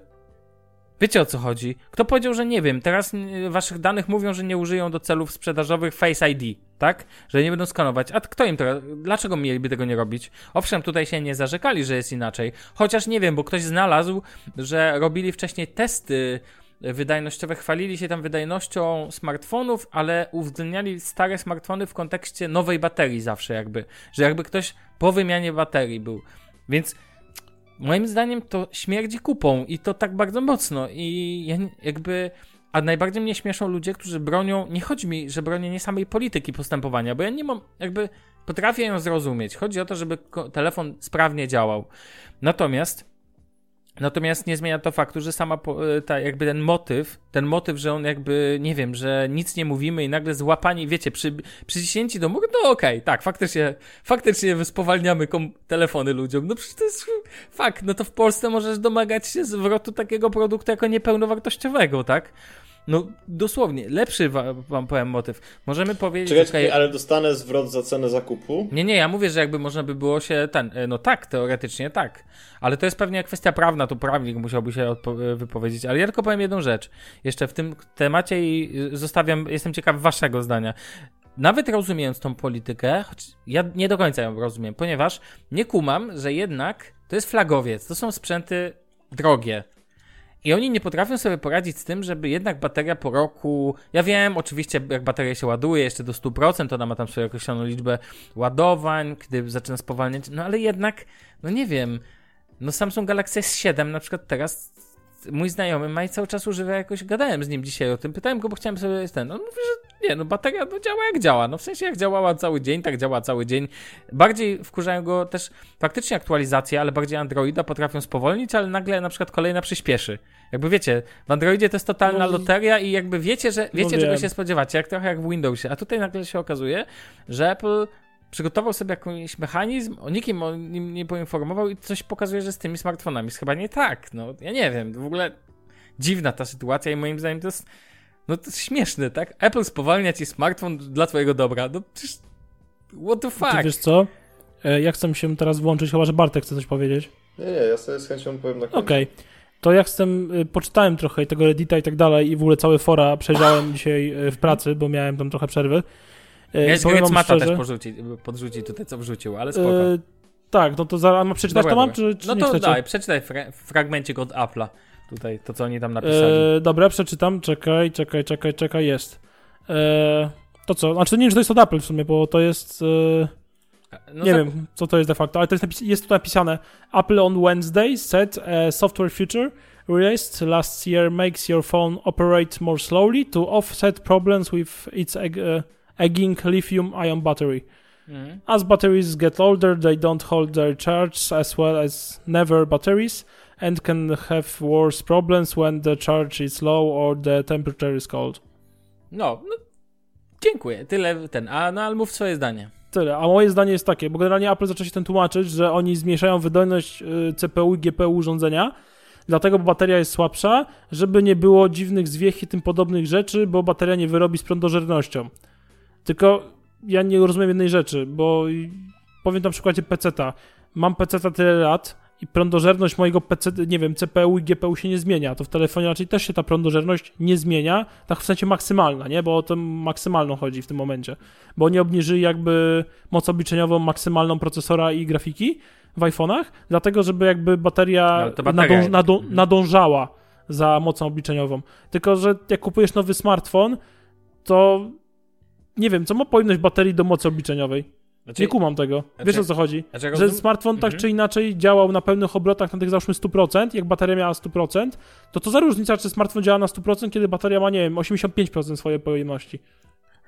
Wiecie o co chodzi? Kto powiedział, że nie wiem, teraz y, waszych danych mówią, że nie użyją do celów sprzedażowych Face ID, tak? Że nie będą skanować. A kto im to, dlaczego mieliby tego nie robić? Owszem, tutaj się nie zarzekali, że jest inaczej. Chociaż nie wiem, bo ktoś znalazł, że robili wcześniej testy wydajnościowe, chwalili się tam wydajnością smartfonów, ale uwzględniali stare smartfony w kontekście nowej baterii zawsze jakby, że jakby ktoś po wymianie baterii był. Więc moim zdaniem to śmierdzi kupą i to tak bardzo mocno i jakby a najbardziej mnie śmieszą ludzie, którzy bronią, nie chodzi mi, że bronię nie samej polityki postępowania, bo ja nie mam, jakby potrafię ją zrozumieć. Chodzi o to, żeby telefon sprawnie działał. Natomiast Natomiast nie zmienia to faktu, że sama y, ta, jakby ten motyw, ten motyw, że on jakby, nie wiem, że nic nie mówimy i nagle złapani, wiecie, przy, przyciśnięci do no okej, tak, faktycznie, faktycznie spowalniamy telefony ludziom. No przecież to jest fakt, no to w Polsce możesz domagać się zwrotu takiego produktu jako niepełnowartościowego, tak? No dosłownie, lepszy wa- wam powiem motyw. Możemy powiedzieć, Czekajcie, okej, ale dostanę zwrot za cenę zakupu. nie, nie, ja mówię, że jakby można by było się ten. e, No tak, teoretycznie tak. Ale to jest pewnie kwestia prawna, tu prawnik musiałby się e, wypowiedzieć. Ale ja tylko powiem jedną rzecz. Jeszcze w tym temacie i zostawiam, jestem ciekaw waszego zdania. Nawet rozumiejąc tą politykę, choć ja nie do końca ją rozumiem, ponieważ nie kumam, że jednak to jest flagowiec. To są sprzęty drogie. I oni nie potrafią sobie poradzić z tym, żeby jednak bateria po roku. Ja wiem, oczywiście, jak bateria się ładuje jeszcze do 100%, to ona ma tam swoją określoną liczbę ładowań, kiedy zaczyna spowalniać. No ale jednak, no nie wiem. No Samsung Galaxy S7 na przykład teraz mój znajomy ma i cały czas używa jakoś, gadałem z nim dzisiaj o tym, pytałem go, bo chciałem sobie ten, on mówi, że nie, no bateria no, działa jak działa, no w sensie jak działała cały dzień, tak działa cały dzień. Bardziej wkurzają go też faktycznie aktualizacje, ale bardziej Androida potrafią spowolnić, ale nagle na przykład kolejna przyspieszy. Jakby wiecie, w Androidzie to jest totalna No, loteria i jakby wiecie, że wiecie no czego się spodziewacie, jak trochę jak w Windowsie, a tutaj nagle się okazuje, że Apple przygotował sobie jakiś mechanizm, o nikim o nim nie poinformował i coś pokazuje, że z tymi smartfonami jest chyba nie tak. No, ja nie wiem, w ogóle dziwna ta sytuacja i moim zdaniem to jest, no to jest śmieszne, tak? Apple spowalnia ci smartfon dla twojego dobra, no przecież what the Ty fuck? wiesz co? E, Ja chcę się teraz włączyć, chyba że Bartek chce coś powiedzieć. Nie, nie, ja sobie z chęcią powiem na końcu. Okej. To ja chcę, y, poczytałem trochę tego Reddita i tak dalej i w ogóle całe fora przejrzałem dzisiaj y, w pracy, bo miałem tam trochę przerwy. Jest wam Mata też porzuci, podrzuci tutaj, co wrzucił, ale spoko. y, Tak, no to zaraz, mam przeczytać Dobra, to mam, czy, czy no to chcecie? daj, przeczytaj fra fragmencik od Apple'a. Tutaj, to co oni tam napisali. E, dobra, przeczytam. Czekaj, czekaj, czekaj, czekaj, jest. E, to co? Znaczy nie wiem, czy to jest od Apple w sumie, bo to jest... E, no nie za- wiem, co to jest de facto, ale to jest, napis- jest tu napisane Apple on Wednesday said a software feature released last year makes your phone operate more slowly to offset problems with its uh, egging lithium-ion battery. Mhm. As batteries get older, they don't hold their charge as well as never batteries and can have worse problems when the charge is low or the temperature is cold. No, no, dziękuję. Tyle ten. A no, ale mów swoje zdanie. Tyle. A moje zdanie jest takie, bo generalnie Apple zaczął się tym tłumaczyć, że oni zmniejszają wydajność y, CPU i GPU urządzenia, dlatego bo bateria jest słabsza, żeby nie było dziwnych zwiech i tym podobnych rzeczy, bo bateria nie wyrobi z prądożernością. Tylko ja nie rozumiem jednej rzeczy, bo powiem na przykładzie PC-ta. Mam PC-ta tyle lat i prądożerność mojego PC, nie wiem, CPU i GPU się nie zmienia. To w telefonie raczej też się ta prądożerność nie zmienia, tak w sensie maksymalna, nie? Bo o tym maksymalną chodzi w tym momencie bo oni obniżyli jakby moc obliczeniową maksymalną procesora i grafiki w iPhone'ach, dlatego żeby jakby bateria, to bateria nadąż, Mhm. nadążała za mocą obliczeniową. Tylko, że jak kupujesz nowy smartfon, to nie wiem, co ma pojemność baterii do mocy obliczeniowej? Znaczy, Nie kumam tego. Znaczy- Wiesz o co chodzi? znaczy, ja Że smartfon tak Mhm. czy inaczej działał na pełnych obrotach na tych załóżmy 100%, jak bateria miała 100%, to to za różnica, czy smartfon działa na 100%, kiedy bateria ma, nie wiem, 85% swojej pojemności.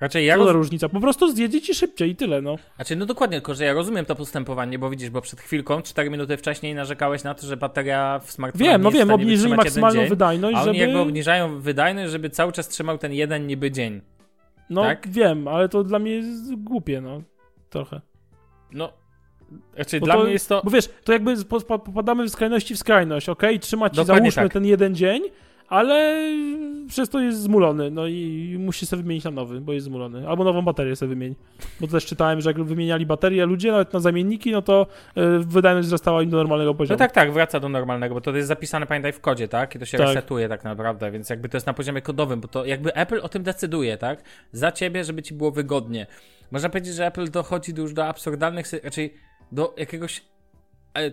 Raczej ja Co za roz... różnica? Po prostu zjedzie ci szybciej i tyle, no. Znaczy, no dokładnie, tylko że ja rozumiem to postępowanie, bo widzisz, bo przed chwilką, 4 minuty wcześniej narzekałeś na to, że bateria w smartfonie Wiem, no wiem, obniżyli maksymalną dzień, wydajność, A oni żeby... jakby obniżają wydajność, żeby cały czas trzymał ten jeden niby dzień. No tak? wiem, ale to dla mnie jest głupie, no. Trochę. No, znaczy Bo dla to- mnie jest to... Bo wiesz, to jakby po- po- popadamy w skrajności w skrajność, okej? Trzyma ci Dokładnie załóżmy tak. ten jeden dzień, ale przez to jest zmulony, no i musi sobie wymienić na nowy, bo jest zmulony. Albo nową baterię sobie wymień. Bo też czytałem, że jak wymieniali baterie ludzie, nawet na zamienniki, no to y, wydajność wzrastała im do normalnego poziomu. No tak, tak, wraca do normalnego, bo to jest zapisane, pamiętaj, w kodzie, tak? I to się Tak. resetuje tak naprawdę, więc jakby to jest na poziomie kodowym, bo to jakby Apple o tym decyduje, tak? Za ciebie, żeby ci było wygodnie. Można powiedzieć, że Apple dochodzi już do absurdalnych, raczej do jakiegoś e,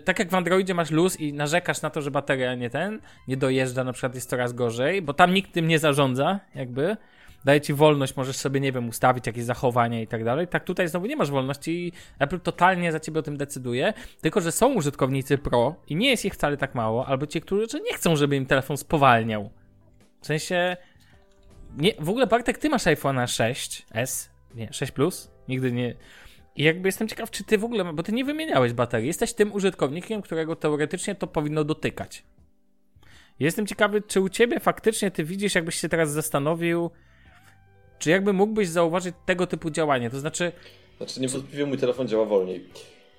tak jak w Androidzie masz luz i narzekasz na to, że bateria nie ten, nie dojeżdża, na przykład jest coraz gorzej, bo tam nikt tym nie zarządza, jakby. Daje ci wolność, możesz sobie, nie wiem, ustawić jakieś zachowania i tak dalej. Tak tutaj znowu nie masz wolności i Apple totalnie za ciebie o tym decyduje. Tylko, że są użytkownicy pro i nie jest ich wcale tak mało, albo ci, którzy nie chcą, żeby im telefon spowalniał. W sensie. Nie, w ogóle Bartek, ty masz iPhone'a 6S, nie, 6 Plus, nigdy nie. I jakby jestem ciekaw, czy ty w ogóle, bo ty nie wymieniałeś baterii, jesteś tym użytkownikiem, którego teoretycznie to powinno dotykać. Jestem ciekawy, czy u ciebie faktycznie ty widzisz, jakbyś się teraz zastanowił, czy jakby mógłbyś zauważyć tego typu działanie, to znaczy, Znaczy niewątpliwie mój telefon działa wolniej.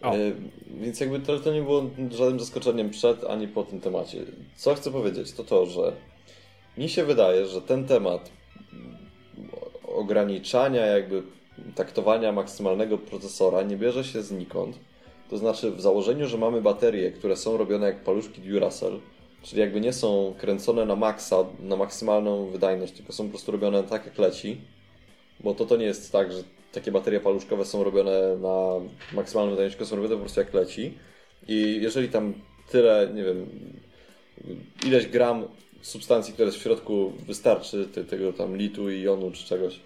E, więc jakby to, to nie było żadnym zaskoczeniem przed ani po tym temacie. Co chcę powiedzieć, to to, że mi się wydaje, że ten temat ograniczania jakby taktowania maksymalnego procesora nie bierze się znikąd. To znaczy w założeniu, że mamy baterie, które są robione jak paluszki Duracell, czyli jakby nie są kręcone na maksa, na maksymalną wydajność, tylko są po prostu robione tak jak leci, bo to to nie jest tak, że takie baterie paluszkowe są robione na maksymalną wydajność, tylko są robione po prostu jak leci. I jeżeli tam tyle, nie wiem, ileś gram substancji, która jest w środku wystarczy, te, tego tam litu i jonu czy czegoś,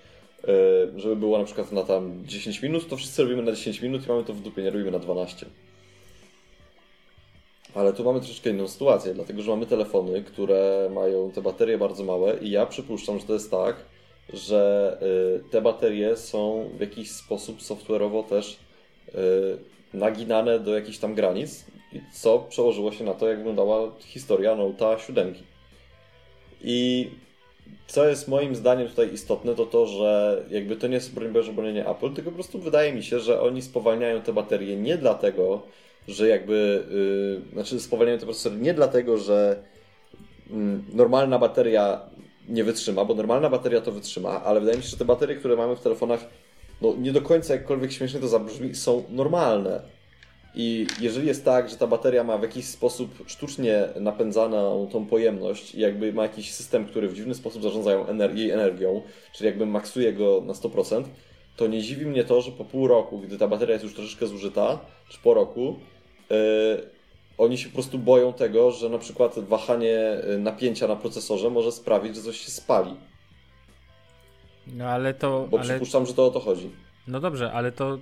żeby było na przykład na tam 10 minut, to wszyscy robimy na 10 minut i mamy to w dupie, nie robimy na 12. Ale tu mamy troszeczkę inną sytuację, dlatego że mamy telefony, które mają te baterie bardzo małe i ja przypuszczam, że to jest tak, że y, te baterie są w jakiś sposób software'owo też y, naginane do jakichś tam granic, co przełożyło się na to, jak wyglądała historia Note'a 7. I co jest moim zdaniem tutaj istotne, to to, że jakby to nie jest broń Boże bronienie Apple, tylko po prostu wydaje mi się, że oni spowalniają te baterie nie dlatego, że jakby, yy, znaczy spowalniają te procesory nie dlatego, że mm, normalna bateria nie wytrzyma, bo normalna bateria to wytrzyma, ale wydaje mi się, że te baterie, które mamy w telefonach, no nie do końca jakkolwiek śmiesznie to zabrzmi, są normalne. I jeżeli jest tak, że ta bateria ma w jakiś sposób sztucznie napędzaną tą pojemność i jakby ma jakiś system, który w dziwny sposób zarządza jej energią, czyli jakby maksuje go na 100%, to nie dziwi mnie to, że po pół roku, gdy ta bateria jest już troszeczkę zużyta, czy po roku, yy, oni się po prostu boją tego, że na przykład wahanie y, napięcia na procesorze może sprawić, że coś się spali. no ale to, Bo ale, przypuszczam, że to o to chodzi. no dobrze, ale to,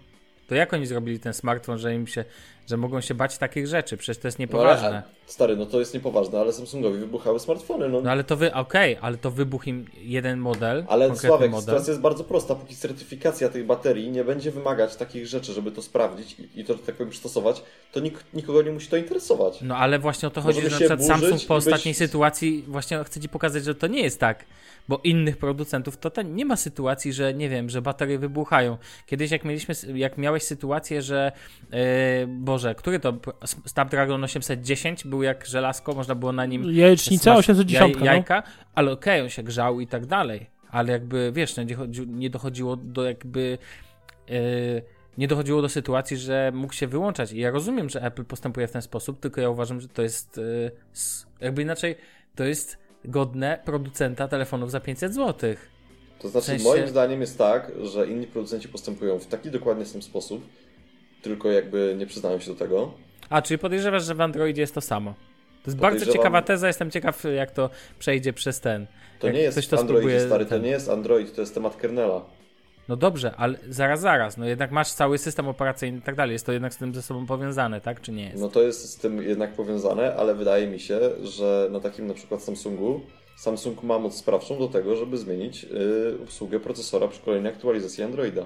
to jak oni zrobili ten smartfon, że im się, że mogą się bać takich rzeczy, przecież to jest No, niepoważne. ale, a, stary, no to jest niepoważne, ale Samsungowi wybuchały smartfony. No. No ale to wy, okej, ale to wybuchł im jeden model, Ale Sławek, model. sytuacja jest bardzo prosta. Póki certyfikacja tej baterii nie będzie wymagać takich rzeczy, żeby to sprawdzić i, i to, tak powiem, przystosować, to nik nikogo nie musi to interesować. No ale właśnie o to chodzi, że na przykład Samsung po i być- ostatniej sytuacji właśnie chce ci pokazać, że to nie jest tak. Bo innych producentów to ten, nie ma sytuacji, że nie wiem, że baterie wybuchają. Kiedyś jak mieliśmy, jak miałeś sytuację, że yy, Boże, który to Snapdragon 810 był jak żelazko, można było na nim Jajecznica smaż- 810, jaj, jajka, ale okej, on się grzał i tak dalej. Ale jakby, wiesz, no, nie, chodzi, nie dochodziło do jakby... Yy, nie dochodziło do sytuacji, że mógł się wyłączać. I ja rozumiem, że Apple postępuje w ten sposób, tylko ja uważam, że to jest yy, s- jakby inaczej, to jest godne producenta telefonów za 500 zł. To znaczy, W sensie- moim zdaniem jest tak, że inni producenci postępują w taki dokładnie sam sposób, tylko jakby nie przyznają się do tego. A, czyli podejrzewasz, że w Androidzie jest to samo? To jest bardzo ciekawa teza, jestem ciekaw, jak to przejdzie przez ten. To nie jest to w Androidzie, spróbuje stary, to nie jest Android, to jest temat kernela. No dobrze, ale zaraz, zaraz, no jednak masz cały system operacyjny i tak dalej, jest to jednak z tym ze sobą powiązane, tak, czy nie jest? No to jest z tym jednak powiązane, ale wydaje mi się, że na takim na przykład Samsungu, Samsung ma moc sprawczą do tego, żeby zmienić yy, obsługę procesora przy kolejnej aktualizacji Androida.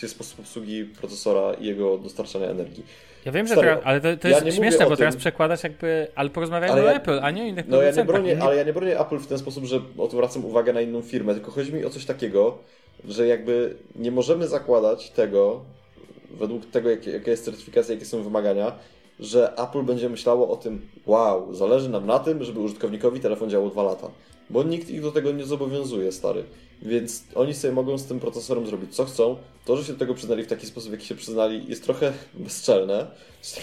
To jest sposób obsługi procesora i jego dostarczania energii. Ja wiem, że Stary, teraz, ale to, to ja jest mówię śmieszne, bo teraz tym- przekładasz jakby, ale porozmawiajmy Ale o ja- Apple, a nie o innych No ja nie bronię, ale ja nie bronię Apple w ten sposób, że odwracam uwagę na inną firmę, tylko chodzi mi o coś takiego, że jakby nie możemy zakładać tego, według tego, jakie, jaka jest certyfikacja, jakie są wymagania, że Apple będzie myślało o tym, wow, zależy nam na tym, żeby użytkownikowi telefon działał dwa lata. Bo nikt ich do tego nie zobowiązuje, stary. Więc oni sobie mogą z tym procesorem zrobić co chcą. To, że się do tego przyznali w taki sposób, jaki się przyznali, jest trochę bezczelne.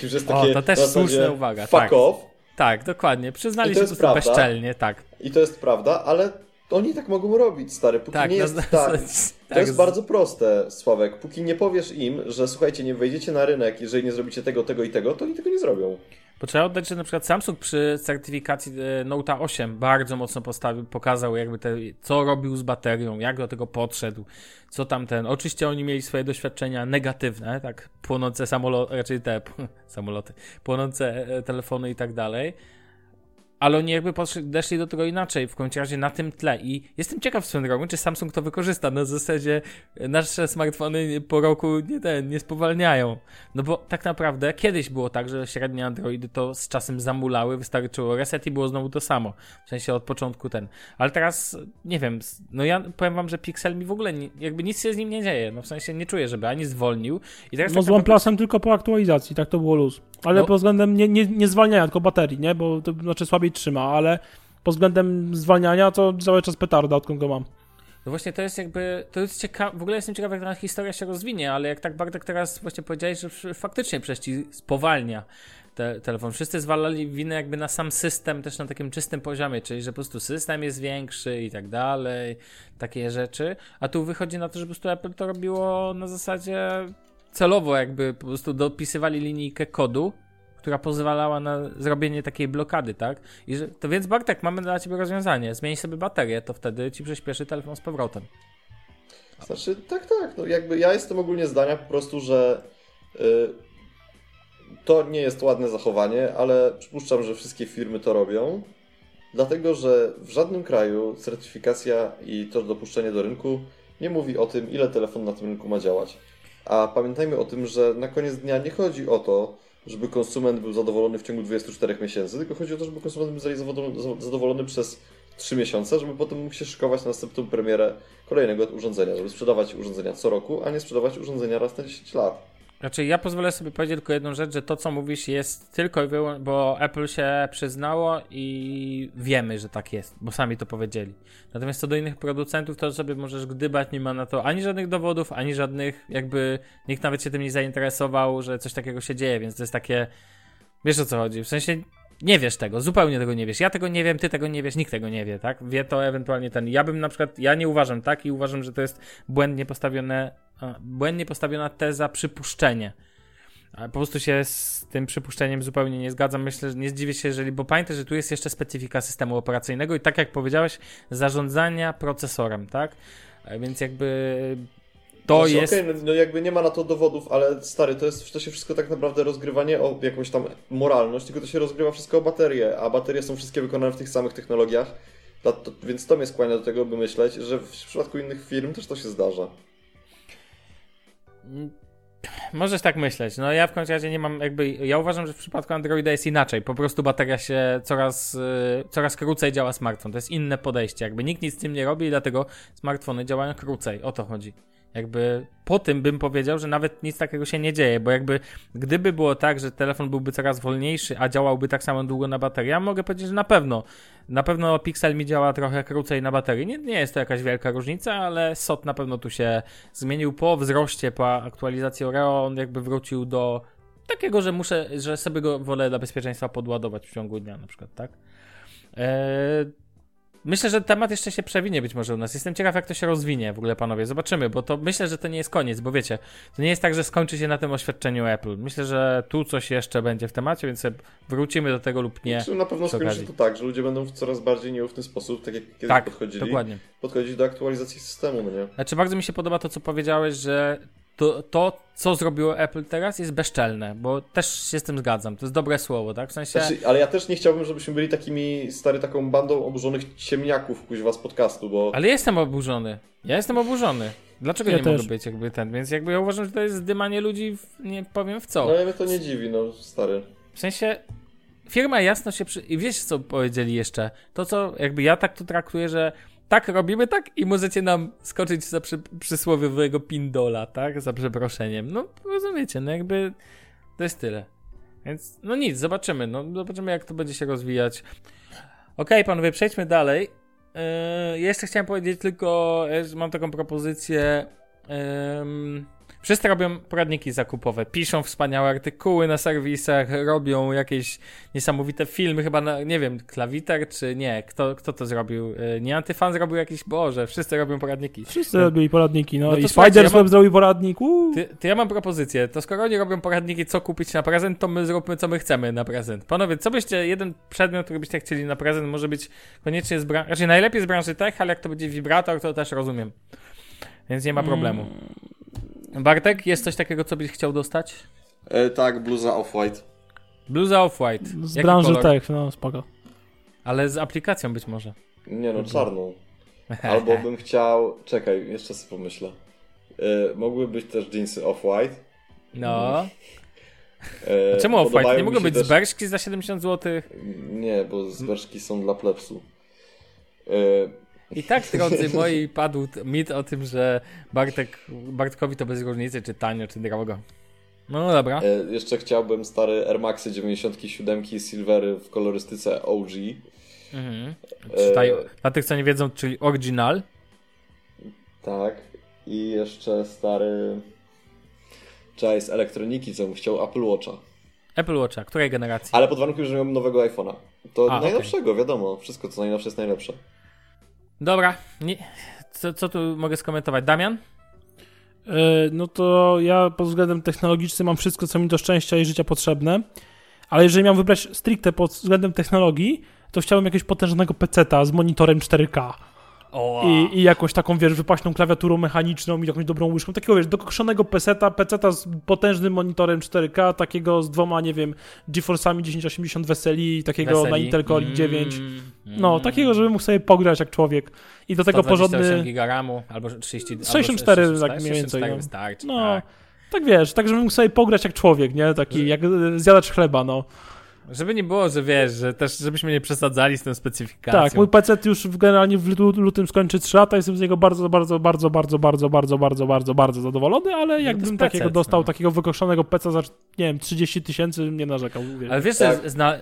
Że jest O, takie to też słuszna uwaga, Fuck tak. off. Tak, dokładnie, przyznali się po prostu bezczelnie, tak. I to jest prawda, ale oni tak mogą robić, stary. Póki Tak, nie na- jest tak. tak, To jest z- bardzo proste, Sławek. Póki nie powiesz im, że słuchajcie, nie wejdziecie na rynek, jeżeli nie zrobicie tego, tego i tego, to oni tego nie zrobią. Bo trzeba oddać, że na przykład Samsung przy certyfikacji e, Note 8 bardzo mocno postawił, pokazał jakby te, co robił z baterią, jak do tego podszedł, co tam ten. Oczywiście oni mieli swoje doświadczenia negatywne, tak, płonące samoloty, raczej te samoloty, płonące e, telefony i tak dalej. Ale oni jakby podeszli do tego inaczej, w końcu razie na tym tle. I jestem ciekaw swoją drogą, czy Samsung to wykorzysta. Na zasadzie nasze smartfony po roku nie, ten, nie spowalniają. No bo tak naprawdę kiedyś było tak, że średnie Androidy to z czasem zamulały, wystarczyło reset i było znowu to samo. W sensie od początku ten. Ale teraz, nie wiem, no ja powiem wam, że Pixel mi w ogóle nie, jakby nic się z nim nie dzieje. No w sensie nie czuję, żeby ani zwolnił. I teraz No tak z OnePlusem tylko po aktualizacji, tak to było luz. Ale No. pod względem nie, nie, nie zwalniania, tylko baterii, nie? Bo to znaczy słabiej trzyma, ale pod względem zwalniania to cały czas petarda, odkąd go mam. No właśnie to jest jakby, to jest ciekawe, w ogóle jestem ciekaw jak ta historia się rozwinie, ale jak tak Bartek teraz właśnie powiedziałeś, że faktycznie przecież ci spowalnia te, telefon. Wszyscy zwalali winę jakby na sam system, też na takim czystym poziomie, czyli że po prostu system jest większy i tak dalej, takie rzeczy, a tu wychodzi na to, że po prostu Apple to robiło na zasadzie celowo jakby po prostu dopisywali linijkę kodu, która pozwalała na zrobienie takiej blokady, tak? I że, to więc Bartek, mamy dla ciebie rozwiązanie. Zmień sobie baterię, to wtedy ci przyspieszy telefon z powrotem. Znaczy, tak, tak. No jakby ja jestem ogólnie zdania po prostu, że y, to nie jest ładne zachowanie, ale przypuszczam, że wszystkie firmy to robią. Dlatego, że w żadnym kraju certyfikacja i to dopuszczenie do rynku nie mówi o tym, ile telefon na tym rynku ma działać. A pamiętajmy o tym, że na koniec dnia nie chodzi o to, żeby konsument był zadowolony w ciągu 24 miesięcy, tylko chodzi o to, żeby konsument był zadowolony, przez 3 miesiące, żeby potem mógł się szykować na następną premierę kolejnego urządzenia, żeby sprzedawać urządzenia co roku, a nie sprzedawać urządzenia raz na 10 lat. Znaczy, ja pozwolę sobie powiedzieć tylko jedną rzecz, że to, co mówisz, jest tylko i wyłącznie, bo Apple się przyznało i wiemy, że tak jest, bo sami to powiedzieli. Natomiast co do innych producentów, to sobie możesz gdybać, nie ma na to ani żadnych dowodów, ani żadnych, jakby nikt nawet się tym nie zainteresował, że coś takiego się dzieje, więc to jest takie, wiesz o co chodzi, w sensie nie wiesz tego, zupełnie tego nie wiesz. Ja tego nie wiem, ty tego nie wiesz, nikt tego nie wie, tak? Wie to ewentualnie ten. Ja bym na przykład, ja nie uważam tak i uważam, że to jest błędnie postawione, błędnie postawiona teza przypuszczenie. Po prostu się z tym przypuszczeniem zupełnie nie zgadzam. Myślę, że nie zdziwię się, jeżeli, bo pamiętaj, że tu jest jeszcze specyfika systemu operacyjnego i tak jak powiedziałeś, zarządzania procesorem, tak? A Więc jakby to Znaczy, jest. okej, no, no jakby nie ma na to dowodów, ale stary, to jest to się wszystko tak naprawdę rozgrywa nie o jakąś tam moralność, tylko to się rozgrywa wszystko o baterie, a baterie są wszystkie wykonane w tych samych technologiach. Dla- To, więc to mnie skłania do tego, by myśleć, że w przypadku innych firm też to się zdarza. Możesz tak myśleć. No ja w końcu razie nie mam jakby. Ja uważam, że w przypadku Androida jest inaczej. Po prostu bateria się coraz, y, coraz krócej działa smartfon. To jest inne podejście. Jakby nikt nic z tym nie robi i dlatego smartfony działają krócej. O to chodzi. Jakby po tym bym powiedział, że nawet nic takiego się nie dzieje, bo jakby gdyby było tak, że telefon byłby coraz wolniejszy, a działałby tak samo długo na baterii, ja mogę powiedzieć, że na pewno. Na pewno Pixel mi działa trochę krócej na baterii. Nie, nie jest to jakaś wielka różnica, ale SOT na pewno tu się zmienił po wzroście, po aktualizacji Oreo. On jakby wrócił do takiego, że muszę, że sobie go wolę dla bezpieczeństwa podładować w ciągu dnia na przykład, tak? Eee, myślę, że temat jeszcze się przewinie być może u nas. Jestem ciekaw, jak to się rozwinie w ogóle, panowie. Zobaczymy, bo to myślę, że to nie jest koniec, bo wiecie, to nie jest tak, że skończy się na tym oświadczeniu Apple. Myślę, że tu coś jeszcze będzie w temacie, więc wrócimy do tego lub nie. Czy na pewno skończy się to tak, że ludzie będą w coraz bardziej nieufny sposób, tak jak kiedyś Tak, podchodzili, dokładnie. podchodzić do aktualizacji systemu, no nie? Znaczy, bardzo mi się podoba to, co powiedziałeś, że to, to, co zrobiło Apple teraz, jest bezczelne, bo też się z tym zgadzam. To jest dobre słowo, tak? W sensie. Znaczy, ale ja też nie chciałbym, żebyśmy byli takimi, stary, taką bandą oburzonych ciemniaków, kuźwa, z podcastu, bo... Ale jestem oburzony. Ja jestem oburzony. Dlaczego Ja nie też. mogę być jakby ten? Więc jakby ja uważam, że to jest zdymanie ludzi, w, nie powiem w co. No ale mnie to nie dziwi, no, stary. W sensie, firma jasno się przy... I wiesz, co powiedzieli jeszcze? To, co jakby ja tak to traktuję, że tak robimy tak i możecie nam skoczyć za przy, przysłowiowego pindola, tak? Za przeproszeniem. No, rozumiecie, no jakby to jest tyle. Więc, no nic, zobaczymy. No, zobaczymy, jak to będzie się rozwijać. Okej, panowie, przejdźmy dalej. Yy, jeszcze chciałem powiedzieć tylko, e, że mam taką propozycję. Ym, wszyscy robią poradniki zakupowe, piszą wspaniałe artykuły na serwisach, robią jakieś niesamowite filmy, chyba na, nie wiem, klawiter czy nie, kto, kto to zrobił? Yy, Nie Antyfan zrobił jakiś, boże, wszyscy robią poradniki. Wszyscy robili poradniki, no, No to i Spiders ja mam- zrobił poradnik. Ty, to ja mam propozycję, to skoro oni robią poradniki, co kupić na prezent, to my zróbmy, co my chcemy na prezent. Panowie, co byście, jeden przedmiot, który byście chcieli na prezent, może być koniecznie z branży, raczej najlepiej z branży tech, ale jak to będzie wibrator, to też rozumiem. Więc nie ma problemu. Bartek, jest coś takiego, co byś chciał dostać? E, tak, bluza Off-White. Bluza Off-White. Z Jaki branży kolor? tech, no spoko. Ale z aplikacją być może. Nie no, czarną. Albo bym chciał... Czekaj, jeszcze sobie pomyślę. E, mogły być też jeansy Off-White. No. E, Czemu Off-White? Nie mogą być też- z berszki za 70 zł? Nie, bo zbeczki są dla plepsu. E, I tak, drodzy moi, padł mit o tym, że Bartek, Bartkowi to bez różnicy, czy tanio, czy drogo. No dobra. E, jeszcze chciałbym stare Air Maxy 97 Silvery w kolorystyce OG. Mhm. Czytaj, E, dla tych, co nie wiedzą, czyli oryginal. Tak. I jeszcze stary Czaj z elektroniki, co bym chciał Apple Watcha. Apple Watcha, której generacji? Ale pod warunkiem, że miałbym nowego iPhone'a. To A, najnowszego, wiadomo. Wszystko co najnowsze jest najlepsze. Dobra, nie, co, co tu mogę skomentować? Damian? E, No to ja pod względem technologicznym mam wszystko, co mi do szczęścia i życia potrzebne, ale jeżeli miałem wybrać stricte pod względem technologii, to chciałbym jakiegoś potężnego peceta z monitorem 4K O, i, i jakąś taką, wiesz, wypaśną klawiaturą mechaniczną i jakąś dobrą łyżką. Takiego, wiesz, dokokoszonego peceta, peceta z potężnym monitorem 4K, takiego z dwoma, nie wiem, GeForce'ami 1080 weseli, takiego na Intel Core i 9. No, takiego, żeby mógł sobie pograć jak człowiek. I do tego 128 porządny... giga RAMu, albo 30... albo 64 tak 64, mniej więcej, 64 no. wystarczy, No, tak. tak wiesz, tak żeby mógł sobie pograć jak człowiek, nie? Taki, jak zjadacz chleba, no. Żeby nie było, że wiesz, że też żebyśmy nie przesadzali z tą specyfikacją. Tak, mój PC już w- generalnie w lutym skończy 3 lata, jestem z niego bardzo, bardzo, bardzo, bardzo, bardzo, bardzo, bardzo, bardzo, bardzo zadowolony, ale to jakbym takiego PC, dostał, no. takiego wykoszonego PC za, nie wiem, 30 tysięcy, nie narzekał. Ale wiesz, Tak.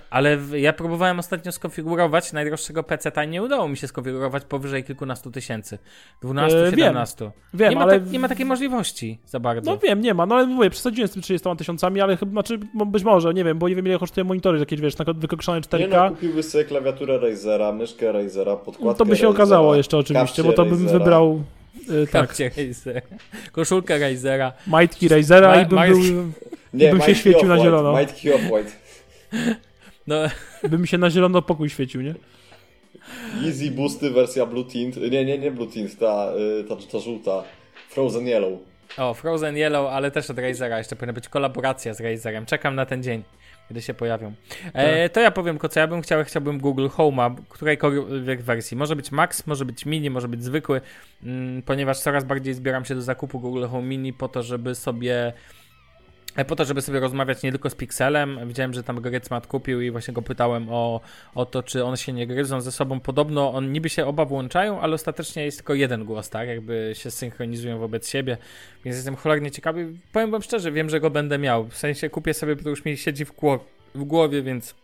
ale w- ja próbowałem ostatnio skonfigurować najdroższego PC, nie udało mi się skonfigurować powyżej kilkunastu tysięcy. 12, E, wiem. 17. Wiem, nie, ma ale... tak, nie ma takiej możliwości za bardzo. No wiem, nie ma, no ale mówię, przesadziłem z tym 30 tysiącami, ale chyba, znaczy, być może, nie wiem, bo nie wiem ile kosztuje monitory jakieś, wiesz, na wykokszone 4K. Nie no, kupiłbyś sobie klawiaturę Razera, myszkę Razera, podkładkę No to by się Razera, okazało jeszcze oczywiście, bo to bym Razera. wybrał e, tak, Razera. Koszulkę Razera. majtki Razera Ma- i bym, majtki. był, Nie, bym się świecił na zielono. Majtki Off-White. No, by mi się na zielono pokój świecił, nie? Easy Boosty wersja Blue Tint. Nie, nie, nie Blue Tint, ta, y, ta, ta żółta. Frozen Yellow. o, Frozen Yellow, ale też od Razera. Jeszcze powinna być kolaboracja z Razerem. Czekam na ten dzień, kiedy się pojawią. E, to ja powiem, co ja bym chciał. Chciałbym Google Home'a, którejkolwiek wersji. Może być Max, może być Mini, może być zwykły, mm, ponieważ coraz bardziej zbieram się do zakupu Google Home Mini po to, żeby sobie Po to, żeby sobie rozmawiać nie tylko z Pixelem. Widziałem, że tam Grycmat kupił i właśnie go pytałem o, o to, czy one się nie gryzą ze sobą. Podobno on niby się oba włączają, ale ostatecznie jest tylko jeden głos, tak? Jakby się synchronizują wobec siebie. Więc jestem cholernie ciekawy. Powiem wam szczerze, wiem, że go będę miał. W sensie kupię sobie, to już mi siedzi w, w głowie, więc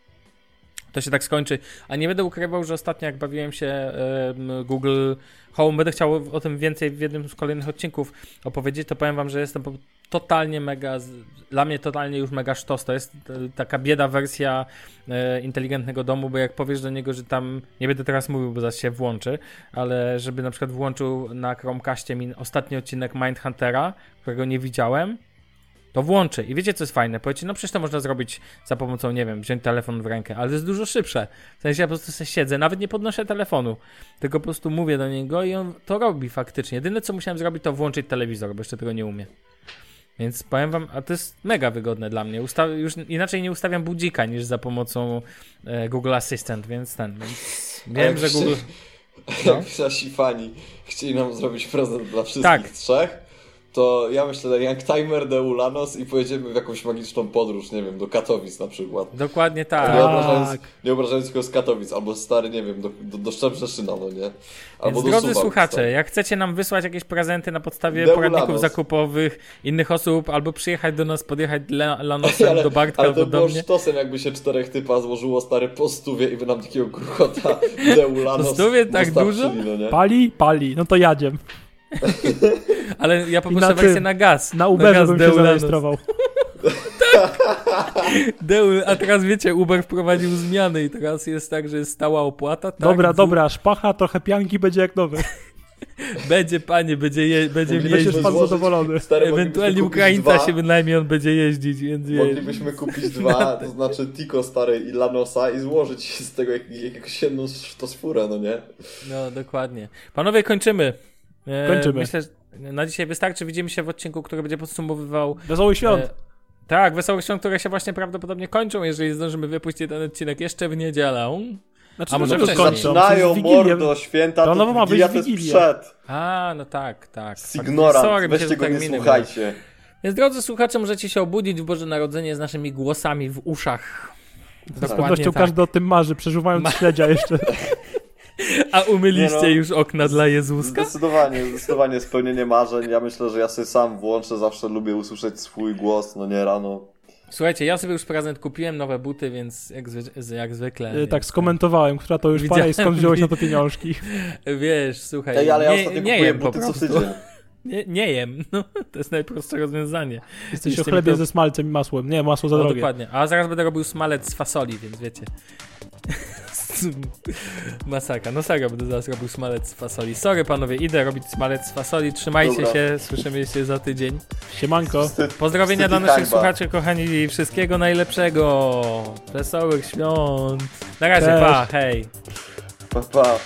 to się tak skończy. A nie będę ukrywał, że ostatnio jak bawiłem się em, Google Home, będę chciał o tym więcej w jednym z kolejnych odcinków opowiedzieć, to powiem wam, że jestem po totalnie mega, dla mnie totalnie już mega sztos. To jest e, taka bieda wersja e, inteligentnego domu, bo jak powiesz do niego, że tam, nie będę teraz mówił, bo zaraz się włączy, ale żeby na przykład włączył na Chromecastie mi ostatni odcinek Mindhuntera, którego nie widziałem, to włączy. I wiecie, co jest fajne? Powiecie, no przecież to można zrobić za pomocą, nie wiem, wziąć telefon w rękę, ale to jest dużo szybsze. W sensie ja po prostu sobie siedzę, nawet nie podnoszę telefonu, tylko po prostu mówię do niego i on to robi faktycznie. Jedyne, co musiałem zrobić, to włączyć telewizor, bo jeszcze tego nie umie. Więc powiem wam, a to jest mega wygodne dla mnie. Usta już inaczej nie ustawiam budzika niż za pomocą e, Google Assistant, więc ten. Więc wiem, że Google. Jak nasi fani chcieli nam zrobić prezent dla wszystkich Tak. trzech, to ja myślę Young Timer de Ulanos i pojedziemy w jakąś magiczną podróż, nie wiem, do Katowic na przykład. Dokładnie Nie tak. obrażając, nie obrażając tylko z Katowic, albo stary, nie wiem, do, do, do Szczebrzeszyna, no nie? Albo Więc do drodzy Suwałk, słuchacze, stary. jak chcecie nam wysłać jakieś prezenty na podstawie Deulanos. poradników zakupowych innych osób, albo przyjechać do nas, podjechać la, lanosem ale, do Bartka ale albo to do było mnie. sztosem, jakby się czterech typa złożyło stary po stówie i by nam takiego gruchota de Ulanos Po stówie tak dużo? No nie? Pali? Pali. No to jadziem. Ale ja poproszę na wersję na gaz. Na Uberze gaz bym się Deulanos. zarejestrował. Deul, a teraz wiecie, Uber wprowadził zmiany i teraz jest tak, że jest stała opłata. Tak, Dobra, W- dobra, szpacha, trochę pianki będzie jak nowy. Będzie panie, będzie, je, będzie Moglibyśmy jeździć. Będziesz pan zadowolony. Stary, Ewentualnie Ukraińca dwa, się bynajmniej on będzie jeździć, więc. Moglibyśmy kupić dwa, to znaczy Tico stary i Lanosa i złożyć z tego jak, jakąś jedną sztosfurę, no nie? No, dokładnie. Panowie, kończymy. E, Kończymy. Myślę, że na dzisiaj wystarczy. Widzimy się w odcinku, który będzie podsumowywał Wesołych świąt. E, tak, Wesołych Świąt, które się właśnie prawdopodobnie kończą, jeżeli zdążymy wypuścić ten odcinek jeszcze w niedzielę. Znaczy, a może wcześniej? kończą? Zaczynają mordo, święta, To to, nowo ma być to jest przed. A, no tak, tak. Ignorant, Sorry, weźcie go nie terminy słuchajcie. Więc drodzy słuchacze, możecie się obudzić w Boże Narodzenie z naszymi głosami w uszach. Z Dokładnie pewnością tak. każdy o tym marzy, przeżuwając Ma- śledzia jeszcze. A umyliście no. już okna dla Jezuska? Zdecydowanie, zdecydowanie spełnienie marzeń. Ja myślę, że ja sobie sam włączę, zawsze lubię usłyszeć swój głos, no nie rano. Słuchajcie, ja sobie już prezent kupiłem, nowe buty, więc jak, zwy- jak zwykle. E, Tak skomentowałem, która to już Widziałem. para i skąd wziąłeś na to pieniążki. Wiesz, słuchaj, Ej, ale ja nie, ostatnio nie kupuję buty co prostu. tydzień. Nie, nie jem, no, to jest najprostsze rozwiązanie. Jesteś o chlebie to- ze smalcem i masłem. Nie, masło za No, drogie. dokładnie. A zaraz będę robił smalec z fasoli, więc wiecie. Masaka. No serio, będę zaraz robił smalec z fasoli. Sorry panowie, idę robić smalec z fasoli. Trzymajcie Dobra. się, słyszymy się za tydzień. Siemanko. Pozdrowienia dla Wstyd naszych hańba. słuchaczy, kochani, wszystkiego najlepszego. Wesołych świąt. Na razie, Cześć. pa, hej. Pa, pa.